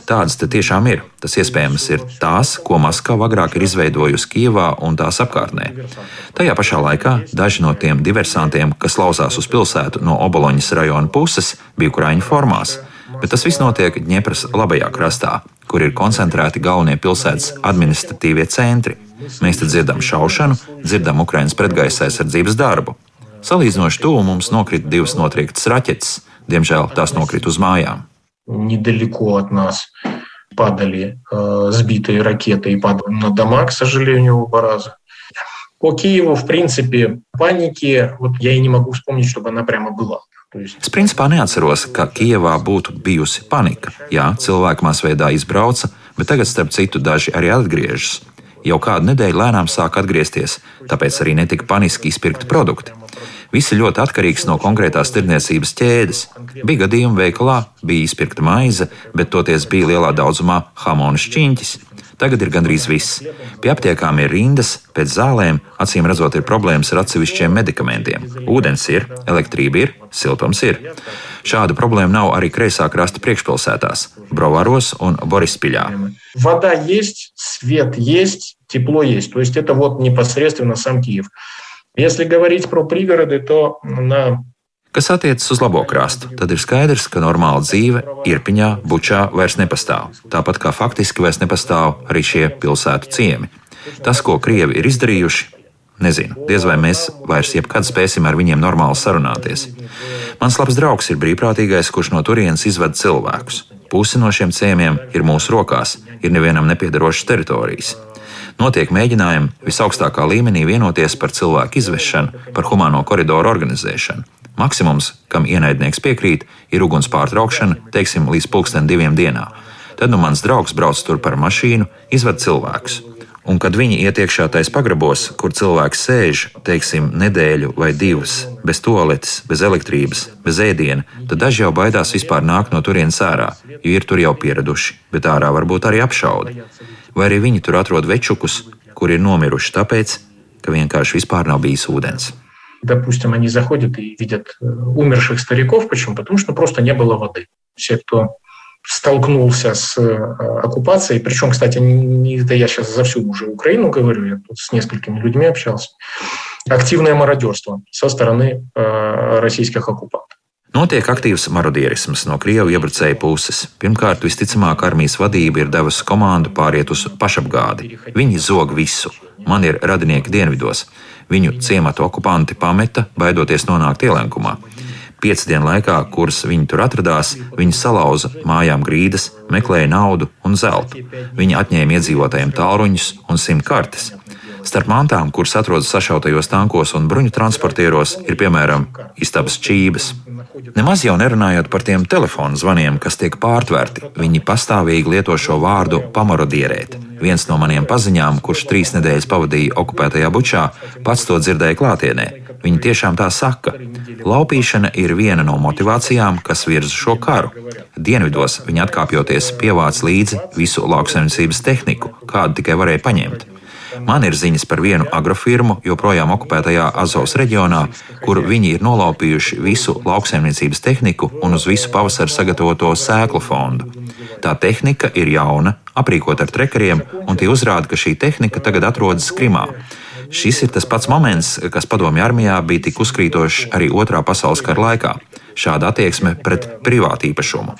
Tādas tiešām ir. Tas iespējams ir tās, ko Maskava agrāk ir izveidojusi Kijavā un tās apkārtnē. Tajā pašā laikā daži no tiem diversantiem, kas lauzās uz pilsētu no Oboloņas rajona puses, bija Ukraiņu formās. Bet tas viss notiek Dņepras labajā krastā, kur ir koncentrēti galvenie pilsētas administratīvie centri. Mēs te dzirdam šaušanu, dzirdam Ukraiņas pretgaisa aizsardzības darbu. Salīdzinoši tuvu mums nokrita divas notriektas raķetes, Diemžēl tās nokrita uz mājām. Недалеко от нас падали э, сбитые ракеты и падали на дома, к сожалению, оба раза. По Киеву, в принципе, паники, вот я и не могу вспомнить, чтобы она прямо была. Es principā neatceros, ka Kijavā būtu bijusi panika. Jā, cilvēki masveidā izbrauca, bet tagad, starp citu, daži arī atgriežas. Jau kādu nedēļu lēnām sāk atgriezties, tāpēc arī netika paniski izpirkti produkti. Viss ir ļoti atkarīgs no konkrētās tirdzniecības ķēdes. Bija gadījumi veikalā, bija izpirkta maize, bet toties bija lielā daudzumā hamona šķiņķis. Tagad ir gandrīz viss. Pie aptiekām ir rindas, pēc zālēm, acīm redzot, ir problēmas ar atsevišķiem medikamentiem. Ūdens ir, elektrība ir, siltums ir. Šāda problēma nav arī kreisā krasta priekšpilsētās, Brovāros un Borispiļā. Вода есть, свет есть, тепло есть. То есть это вот непосредственно сам Киев. Если говорить про пригороды, то на Kas attiecas uz labo krastu, tad ir skaidrs, ka normāla dzīve Irpiņā, Bučā vairs nepastāv. Tāpat kā faktiski vairs nepastāv arī šie pilsētu ciemi. Tas, ko Krievi ir izdarījuši, nezinu, diez vai mēs vairs jebkad spēsim ar viņiem normāli sarunāties. Mans labs draugs ir brīvprātīgais, kurš no turienes izved cilvēkus. Pusi no šiem ciemiem ir mūsu rokās, ir nevienam nepiedarošas teritorijas. Notiek mēģinājumi visaugstākā līmenī vienoties par cilvēku izvešanu, par humāno koridoru organizēšanu. Maksimums, kam ienaidnieks piekrīt, ir uguns pārtraukšana, teiksim, līdz pulksten diviem dienā. Tad nu mans draugs brauc tur par mašīnu, izved cilvēkus. Un kad viņi iet iekšā tais pagrabos, kur cilvēks sēž, teiksim, nedēļu vai divas, bez toaletes, bez elektrības, bez ēdiena, tad daži jau baidās vispār nākt no turienes ārā, jo ir tur jau pieraduši, bet ārā varbūt arī apšaudi. Vai arī viņi tur atrod večukus, kuri ir nomiruši tāpēc, ka vienkārši vispār nav bijis ūdens. Допустим, они заходят и видят умерших стариков. Почему? Потому что просто не было воды. Все, кто столкнулся с оккупацией, причем, кстати, не, это я сейчас за всю уже Украину говорю, я тут с несколькими людьми общался, активное мародерство со стороны э, российских оккупантов. Notiek aktīvs marodierisms no krievu iebrucēju puses. Pirmkārt, visticamāk, armijas vadība ir devusi komandu pāriet uz pašapgādi. Viņi zog visu. Man ir radinieki dienvidos. Viņu ciematu okupanti pameta, baidoties nonākt ielenkumā. Piecu dienu laikā, kuras viņi tur atradās, viņi salauza mājām grīdas, meklēja naudu un zeltu. Viņi atņēma iedzīvotājiem tālruņus un simt kartes. Starp mantām, kuras atrodas sašautajos tankos un bruņu transportieros, ir piemēram istabas čības. Nemaz jau nerunājot par tiem telefonu zvaniem, kas tiek pārtverti, viņi pastāvīgi lieto šo vārdu pamarodierēt. Viens no maniem paziņām, kurš trīs nedēļas pavadīja okupētajā bučā, pats to dzirdēja klātienē. Viņi tiešām tā saka. Laupīšana ir viena no motivācijām, kas virza šo karu. Dienvidos viņi atkāpjoties pievāc līdzi visu lauksaimniecības tehniku, kādu tikai varēja paņemt. Man ir ziņas par vienu agrofirmu, joprojām okupētajā Azovas reģionā, kur viņi ir nolaupījuši visu lauksaimniecības tehniku un uz visu pavasaru sagatavoto sēklu fondu. Tā tehnika ir jauna, aprīkota ar trekeriem, un tie uzrāda, ka šī tehnika tagad atrodas Krimā. Šis ir tas pats moments, kas padomju armijā bija tik uzkrītošs arī Otrā pasaules kara laikā šāda attieksme pret privātu īpašumu.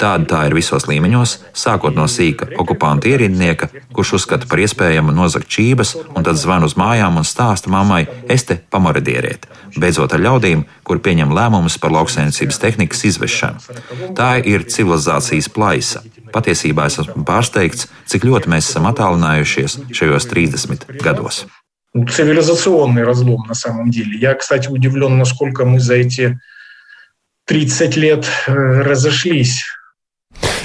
Tāda tā ir visos līmeņos, sākot no sīka okupanta ierindnieka, kurš uzskata par iespējamu nozagt čības, un tad zvan uz mājām un stāsta mammai, es te pamoradierēt, beidzot ar ļaudīm, kur pieņem lēmumus par lauksainicības tehnikas izvešanu. Tā ir civilizācijas plaisa. Patiesībā es esmu pārsteigts, cik ļoti mēs esam attālinājušies šajos 30 gados. Цивилизационный разлом на самом деле. Я, кстати, удивлен, насколько мы за эти 30 лет разошлись.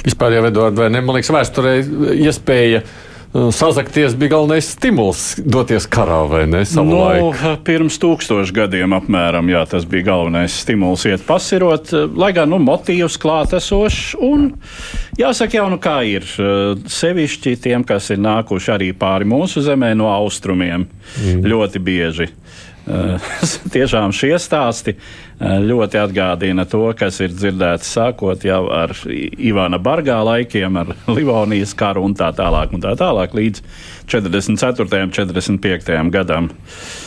Vispār jau Edvards, vai ne? Man liekas, vēsturē iespēja sazakties bija galvenais stimuls doties karā, vai ne? Nu, pirms tūkstošiem gadiem apmēram, jā, tas bija galvenais stimuls iet pasirot, lai gan nu, motīvs klātesošs. Un jāsaka, jau nu kā ir. Sevišķi tiem, kas ir nākuši arī pāri mūsu zemē no austrumiem, mm. ļoti bieži. Tiešām šie stāsti ļoti atgādina to, kas ir dzirdēts sākot jau ar Ivana Bargā laikiem, ar Livonijas karu un tā tālāk, un tā tālāk līdz 44. un 45. gadam.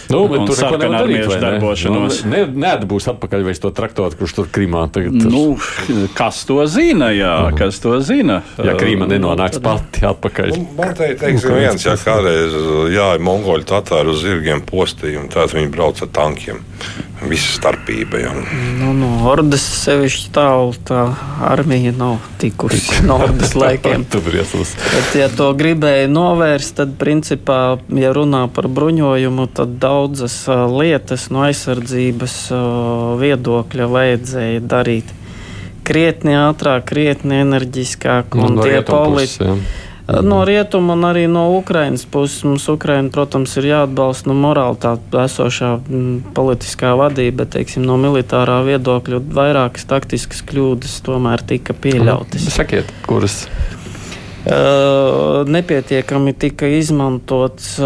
Nu, bet tur jau tādā veidā darbošanos. Nu, ne, neatbūs atpakaļ vai to traktoru, kurš tur Krimā tagad ir. Nu, kas to zina, jā, uh -huh. kas to zina? Ja Krīma nenonāks pati atpakaļ. Nu, man te teiks, ka viens, ja kādreiz jāja mongoļu tatāru uz zirgiem postījumu, tad viņi brauc ar tankiem visa starpība. Ja. Nu, no Ordas sevišķi tālu tā armija nav tikusi no Ordas laikiem. Bet, ja to gribēja novērst, tad, principā, ja runā par bruņojumu, tad daudzas lietas no aizsardzības viedokļa vajadzēja darīt krietni ātrāk, krietni enerģiskāk. Un, un tie politiski No rietuma un arī no Ukrainas puses mums Ukraina, protams, ir jāatbalsta no morāli tā esošā m, politiskā vadība, bet teiksim, no militārā viedokļa vairākas taktiskas kļūdas tomēr tika pieļautas. Sakiet, kuras? Nepietiekami tika izmantots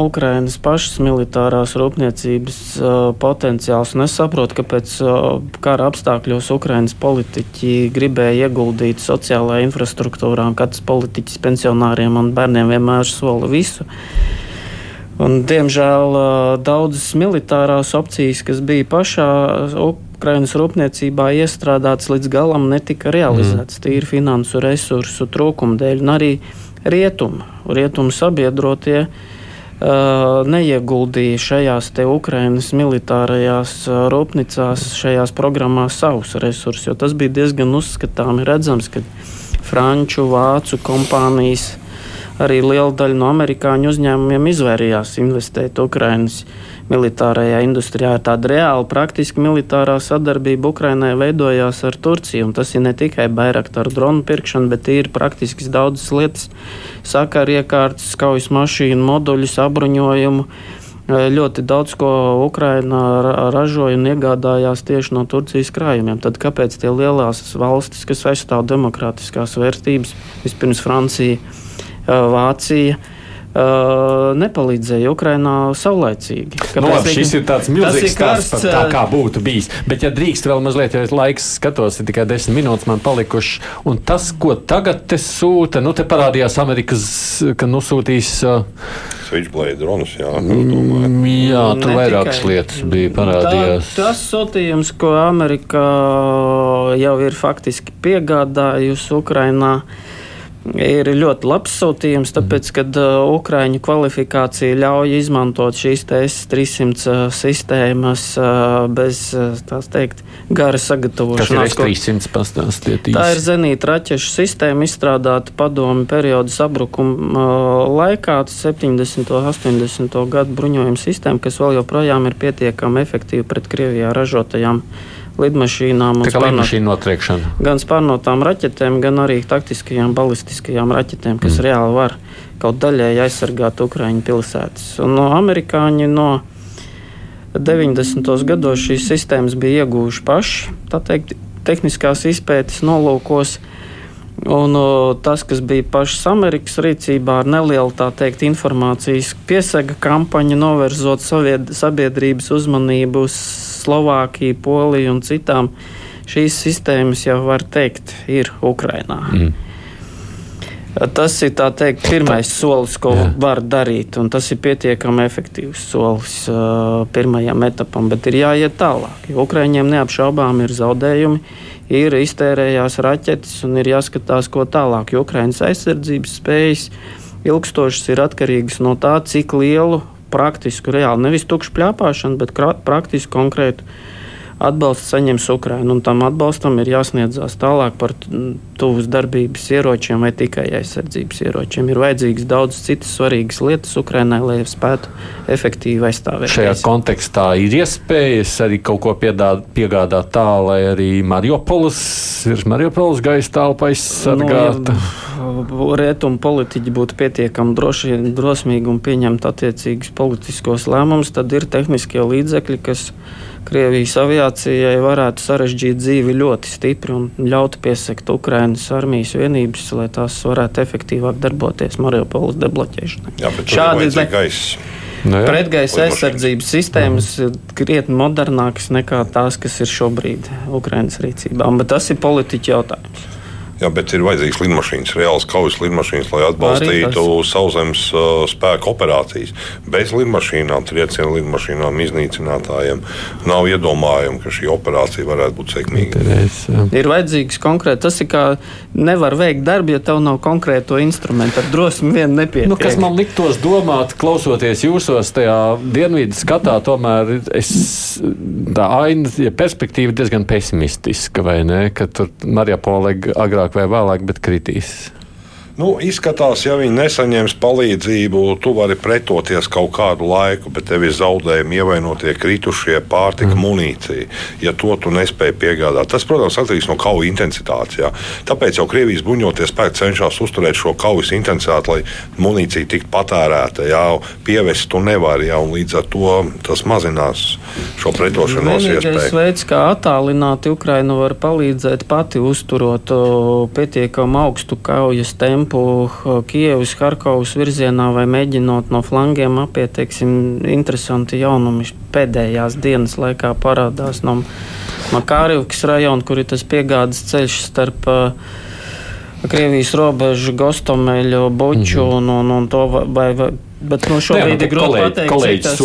Ukrainas pašas militārās rūpniecības potenciāls. Un es saprotu, ka pēc kara apstākļos Ukrainas politiķi gribēja ieguldīt sociālajā infrastruktūrā, katrs politiķis pensionāriem un bērniem vienmēr sola visu. Un, diemžēl daudzas militārās opcijas, kas bija pašā Ukrainas Ukrainas rūpniecībā iestrādāts līdz galam netika realizēts mm. tīri finansu resursu trūkuma dēļ, un arī rietumu, rietumu sabiedrotie uh, neieguldīja šajās te Ukrainas militārajās rūpnīcās, šajās programmās savus resursus, tas bija diezgan uzskatāmi redzams, ka franču, vācu kompānijas arī liela daļa no amerikāņu uzņēmumiem izvairījās investēt Ukrainas militārajā industrijā. Tāda reāla, praktiski militārā sadarbība Ukrainai veidojās ar Turciju. Tas ir ne tikai Bairaktaru dronu pirkšana, bet ir praktiski daudzas lietas, sakariekārtas, kaujas mašīnu moduļus, apbruņojumu. Ļoti daudz ko Ukraina ražoja un iegādājās tieši no Turcijas krājumiem. Tad kāpēc tie lielās valstis, kas aizstāv demokrātiskās vērtības, vispirms Francija, Vācija, Uh, nepalīdzēja Ukraiņā saulaicīgi. Nu, labi, šis ir tāds milzīgs stāsts tā, kā būtu bijis. Bet, ja drīkst vēl mazliet, jo laiks skatos, ir tikai desmit minūtes man palikuši. Un tas, ko tagad te sūta, nu te parādījās Amerikas, ka nosūtīs. Uh, Switchblade dronus, jā. Mm, jā, tur vairākas lietas bija parādījās. Tā, tas sūtījums, ko Amerika jau ir faktiski piegādājusi Ukrainā ir ļoti labs sūtījums, tāpēc, ka uh, Ukrāņu kvalifikācija ļauj izmantot šīs S-300 uh, sistēmas uh, bez, uh, tās teikt, gara sagatavošanās. Tas ir S-300 pastāstiet. Tā ir zenīta raķešu sistēma izstrādāta padomi periodu sabrukuma uh, laikā, 70. un 80. gadu bruņojuma sistēma, kas vēl joprojām ir pietiekami efektīva pret Krievijā ražotajām lidmašīnām. Tā kā lidmašīna notriekšana. Gan spārnotām raķetēm, gan arī taktiskajām balistiskajām raķetēm, kas mm. reāli var kaut daļēji aizsargāt Ukraiņu pilsētas. Un no amerikāņi no 90. gados šīs sistēmas bija iegūši paši, tā teikt, tehniskās izpētes nolūkos. Un o, tas, kas bija pašas Amerikas rīcībā, ar nelielu teikt, informācijas piesega kampaņu, novērzot sabiedrības uzmanību uz Slovākiju, Poliju un citām, šīs sistēmas jau var teikt, ir Ukrainā. Mm. Tas ir teikt, pirmais solis, ko Jā. var darīt, un tas ir pietiekami efektīvs solis uh, pirmajam etapam, bet ir jāiet tālāk. Ukraiņiem neapšaubām ir zaudējumi, ir iztērējās raķetes un ir jāskatās, ko tālāk. Jo Ukraiņas aizsardzības spējas ilgstošas ir atkarīgas no tā, cik lielu praktisku, reāli nevis tukšu plāpāšanu, bet praktisku konkrētu atbalstu saņems Ukraina. Un tam atbalstam ir jāsniedzās tālāk par tuvas darbības ieročiem vai tikai aizsardzības ieročiem. Ir vajadzīgas daudz citas svarīgas lietas Ukrainai, lai spētu efektīvi aizstāvēt. Šajā kontekstā ir iespējas arī kaut ko piedāt, piegādāt tā, lai arī Mariupolis, virs Mariupolis gaisa telpa aizsargāta. Nu, ja rietumu politiķi būtu pietiekami droši, drosmīgi un pieņemt attiecīgus politiskos lēmumus, tad ir tehniskie līdzekļi, kas Krievijas aviācijai varētu sarežģīt dzīvi ļoti stipri un ļaut piesakt Ukraiņas armijas vienības, lai tās varētu efektīvāk darboties Mariupoles debloķēšanai. Jā, bet šādi ir gaisa. No nu Pretgaisa aizsardzības sistēmas ir krietni modernākas nekā tās, kas ir šobrīd Ukraiņas rīcībā. Bet tas ir politiķi jautājums. Jā, bet ir vajadzīgs lidmašīnas, reāls kaujas lidmašīnas, lai atbalstītu sauszemes uh, spēku operācijas. Bez lidmašīnām, triecienu lidmašīnām, iznīcinātājiem nav iedomājumi, ka šī operācija varētu būt sekmīga. Ir vajadzīgs konkrēti. Tas ir kā nevar veikt darbu, ja tev nav konkrēto instrumentu. Ar drosmi vien nepietiek. Nu, kas man liktos domāt, klausoties jūsos tajā dienvidu skatā, tomēr es, tā aina, ja perspektīva diezgan pesimistiska, vai ne? Ka tur Marija Polega agrāk vai vēlāk, bet kritīs. Nu, izskatās, ja viņi nesaņems palīdzību, tu vari pretoties kaut kādu laiku, bet tev ir zaudējumi, ievainotie kritušie, pārtika, mm. munīcija. Ja to tu nespēji piegādāt, tas, protams, atkarīgs no kaujas intensitātes. Jā. Tāpēc jau Krievijas bruņoties spēki cenšas uzturēt šo kaujas intensitāti, lai munīcija tiktu patērēta. Jā, pievest tu nevari, jā, un līdz ar to tas mazinās šo pretošanos iespēju. Tas veids, kā attālināti Ukraina var palīdzēt pati uzturot pietiekami augstu kaujas tempu tempu Kievas, Harkovas virzienā vai mēģinot no flangiem apiet, teiksim, interesanti jaunumi pēdējās dienas laikā parādās no Makārivkas rajona, kur ir tas piegādes ceļš starp uh, Krievijas robežu, Gostomeļu, Buču mm -hmm. un, un, un to vai, vai Bet no šobrīd ir grūti pateikt, kolēģi tas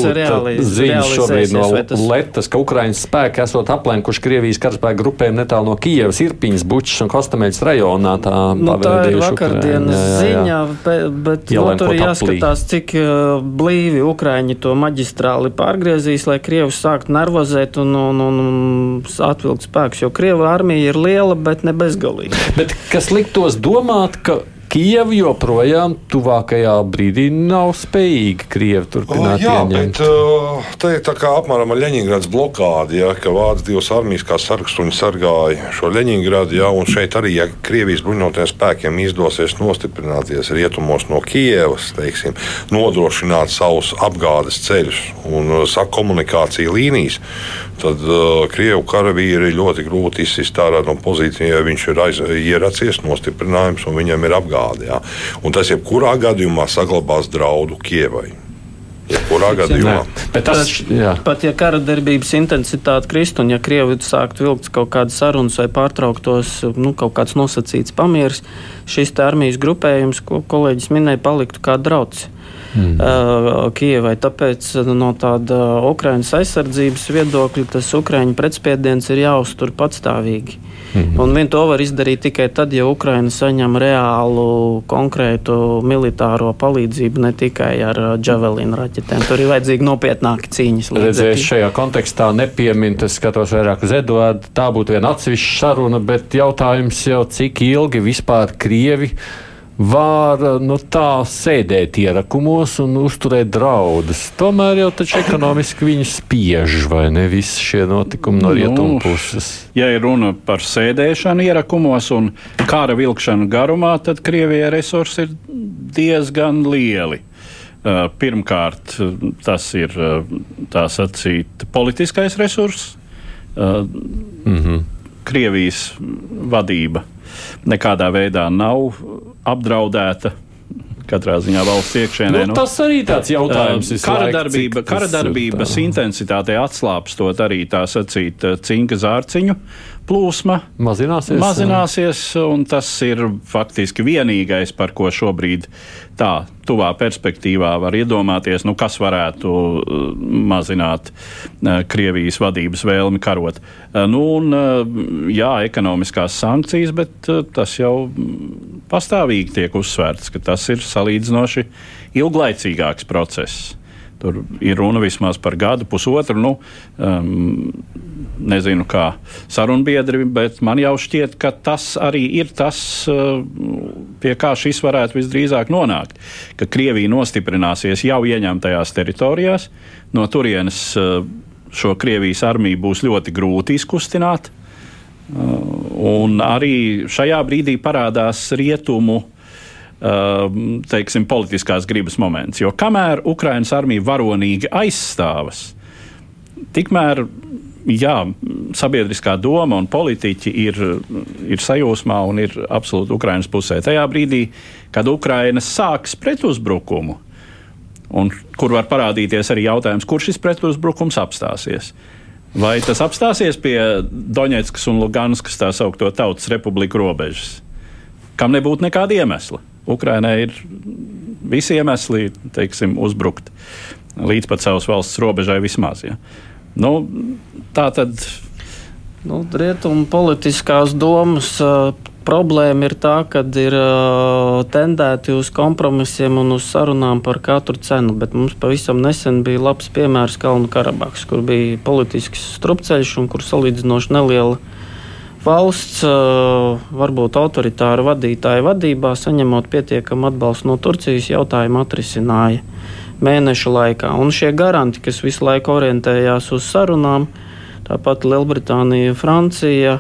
ziņas šobrīd no tas... Letas, ka Ukraiņas spēki esot aplenkuši Krievijas karaspēku grupēm netālu no Kijevas, Irpiņas, Bučas un Kostameļas rajonā. Tā, nu, tā ir vakardienas jā, jā, jā. ziņa, bet, bet nu, tur jāskatās, cik uh, blīvi Ukraiņi to maģistrāli pārgriezīs, lai Krievs sāktu nervozēt un, un, un, un atvilkt spēkus, jo Krieva armija ir liela, bet ne bezgalīga. Bet kas liktos domāt, ka Kijava joprojām tuvākajā brīdī nav spējīga Krievi turpināt. O, jā, ieņemt. bet uh, tā ir tā kā apmēram ar Leņņģerādas blokādi, ja, ka Vācijas divas armijas kā sarkstuņi sargāja šo Leņņģerādu, ja, un šeit arī, ja Krievijas bruņotajiem spēkiem izdosies nostiprināties rietumos no Kievas, teiksim, nodrošināt savus apgādes ceļus un uh, komunikāciju līnijas, tad uh, Krievu karavīri ļoti grūti izsist ārā no pozīcijas, ja viņš ir aiz, ieracies, nostiprinājums un viņam ir apgāde. Ja? Un tas jebkurā gadījumā saglabās draudu Kievai. Jebkurā gadījumā. Bet tas, jā. pat ja kara darbības intensitāte krist un ja Krievi sāktu vilkt kaut kādas sarunas vai pārtrauktos nu, kaut kāds nosacīts pamieris, šis armijas grupējums, ko kolēģis minēja, paliktu kā drauds. Mm. Uh, Kievai. Tāpēc no tāda Ukraiņas aizsardzības viedokļa tas Ukraiņu pretspiediens ir jāuztur patstāvīgi. Mm. Un vien to var izdarīt tikai tad, ja Ukraina saņem reālu, konkrētu militāro palīdzību, ne tikai ar javelinu raķetēm. Tur ir vajadzīgi nopietnāki cīņas. Redzēs, šajā kontekstā nepieminu, tas skatos vairāk uz Eduardu. Tā būtu viena atsevišķa saruna, bet jautājums jau, cik ilgi vispār Krievi var nu, tā sēdēt ierakumos un uzturēt draudus. Tomēr jau taču ekonomiski viņi spiež, vai ne visi šie notikumi no rietumu nu, puses. Ja ir runa par sēdēšanu ierakumos un kara vilkšanu garumā, tad Krievijai resursi ir diezgan lieli. Uh, pirmkārt, tas ir uh, tā sacīt politiskais resurss. Mm -hmm. Krievijas vadība nekādā veidā nav apdraudēta. Katrā ziņā valsts iekšienē. Nu, nu, tas arī tāds jautājums ir. Kara darbība, kara darbības intensitātei atslābstot arī tā sacīt cinka zārciņu plūsma mazināsies. mazināsies tas ir faktiski vienīgais, par ko šobrīd tā tuvā perspektīvā var iedomāties, nu, kas varētu uh, mazināt uh, Krievijas vadības vēlmi karot. Uh, nu, un, jā, ekonomiskās sankcijas, bet tas jau pastāvīgi tiek uzsvērts, ka tas ir salīdzinoši ilglaicīgāks process. Tur ir runa vismaz par gadu, pusotru. Nu, um, nezinu, kā sarunbiedri, bet man jau šķiet, ka tas arī ir tas, uh, pie kā šis varētu visdrīzāk nonākt. Ka Krievija nostiprināsies jau ieņemtajās teritorijās, no turienes uh, šo Krievijas armiju būs ļoti grūti izkustināt. Uh, un arī šajā brīdī parādās rietumu teiksim, politiskās gribas moments. Jo kamēr Ukraiņas armija varonīgi aizstāvas, tikmēr jā, sabiedriskā doma un politiķi ir, ir sajūsmā un ir absolūti Ukraiņas pusē. Tajā brīdī, kad Ukraiņa sāks pretuzbrukumu, un kur var parādīties arī jautājums, kur šis pretuzbrukums apstāsies. Vai tas apstāsies pie Doņetskas un Luganskas tā saucamo tautas republiku robežas, kam nebūtu nekāda iemesla? Ukrainai ir visi iemesli teiksim, uzbrukt līdz pat savas valsts robežai vismaz. Ja. Nu, tā tad. Nu, Rietumu politiskās domas uh, problēma ir tā, ka ir uh, tendēti uz kompromisiem un uz sarunām par katru cenu. Bet mums pavisam nesen bija labs piemērs Kalnu Karabahas, kur bija politisks strupceļš un kur salīdzinoši neliela valsts, varbūt autoritāra vadītāja vadībā, saņemot pietiekamu atbalstu no Turcijas, jautājumu atrisināja mēnešu laikā. Un šie garanti, kas visu laiku orientējās uz sarunām, tāpat Lielbritānija, Francija,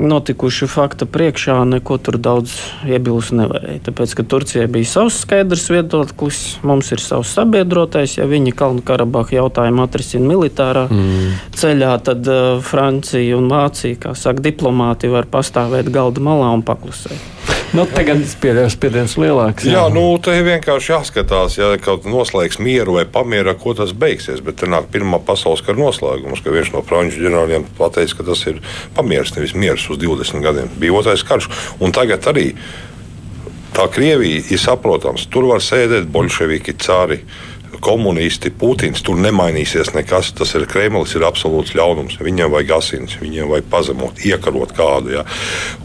notikušu fakta priekšā neko tur daudz iebilst nevarēja. Tāpēc, ka Turcijai bija savs skaidrs viedoklis, mums ir savs sabiedrotais. Ja viņi Kalnu Karabahu jautājumu atrisina militārā mm. ceļā, tad uh, Francija un Vācija, kā saka, diplomāti var pastāvēt galda malā un paklusēt. Nu, tagad spiediens lielāks. Jā, jā nu, te vienkārši jāskatās, ja kaut kas noslēgs mieru vai pamieru, ko tas beigsies. Bet tur nāk Pirmā pasaules kara noslēgums, ka viens no franču ģenerāļiem pateica, ka tas ir pamieris, nevis miers uz 20 gadiem. Bija otrais karš. Un tagad arī tā Krievija ir saprotams. Tur var sēdēt bolševiki, cāri komunisti, Putins, tur nemainīsies nekas. Tas ir Kremlis, ir absolūts ļaunums. Viņiem vajag asins, viņiem vajag pazemot, iekarot kādu. Ja.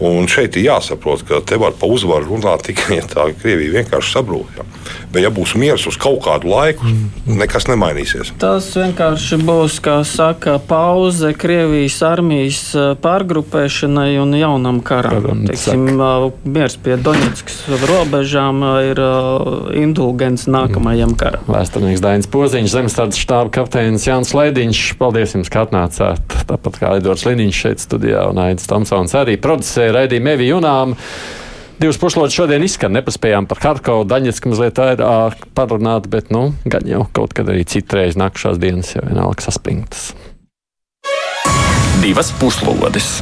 Un šeit ir jāsaprot, ka te var pa uzvaru runāt tikai ja tā Krievija vienkārši sabrūk. Ja. Bet, ja būs miers uz kaut kādu laiku, nekas nemainīsies. Tas vienkārši būs, kā saka, pauze Krievijas armijas pārgrupēšanai un jaunam karam. Teiksim, miers pie Doņetskas robežām ir indulgents nākamajam karam. Vēsturnieks Dainis Poziņš, zemestardzes štāba kapteinis Jānis Lēdiņš. Paldies jums, ka atnācāt. Tāpat kā Edvards Liniņš šeit studijā un Aits Tomsons arī producēja raidījumu Evi Junām. Divas pušlodes šodien izskan, nepaspējām par Harkovu, Daņetsku mazliet vairāk parunāt, bet, nu, gan jau kaut kad arī citreiz nākušās dienas jau vienalga saspringtas. Divas puslodes!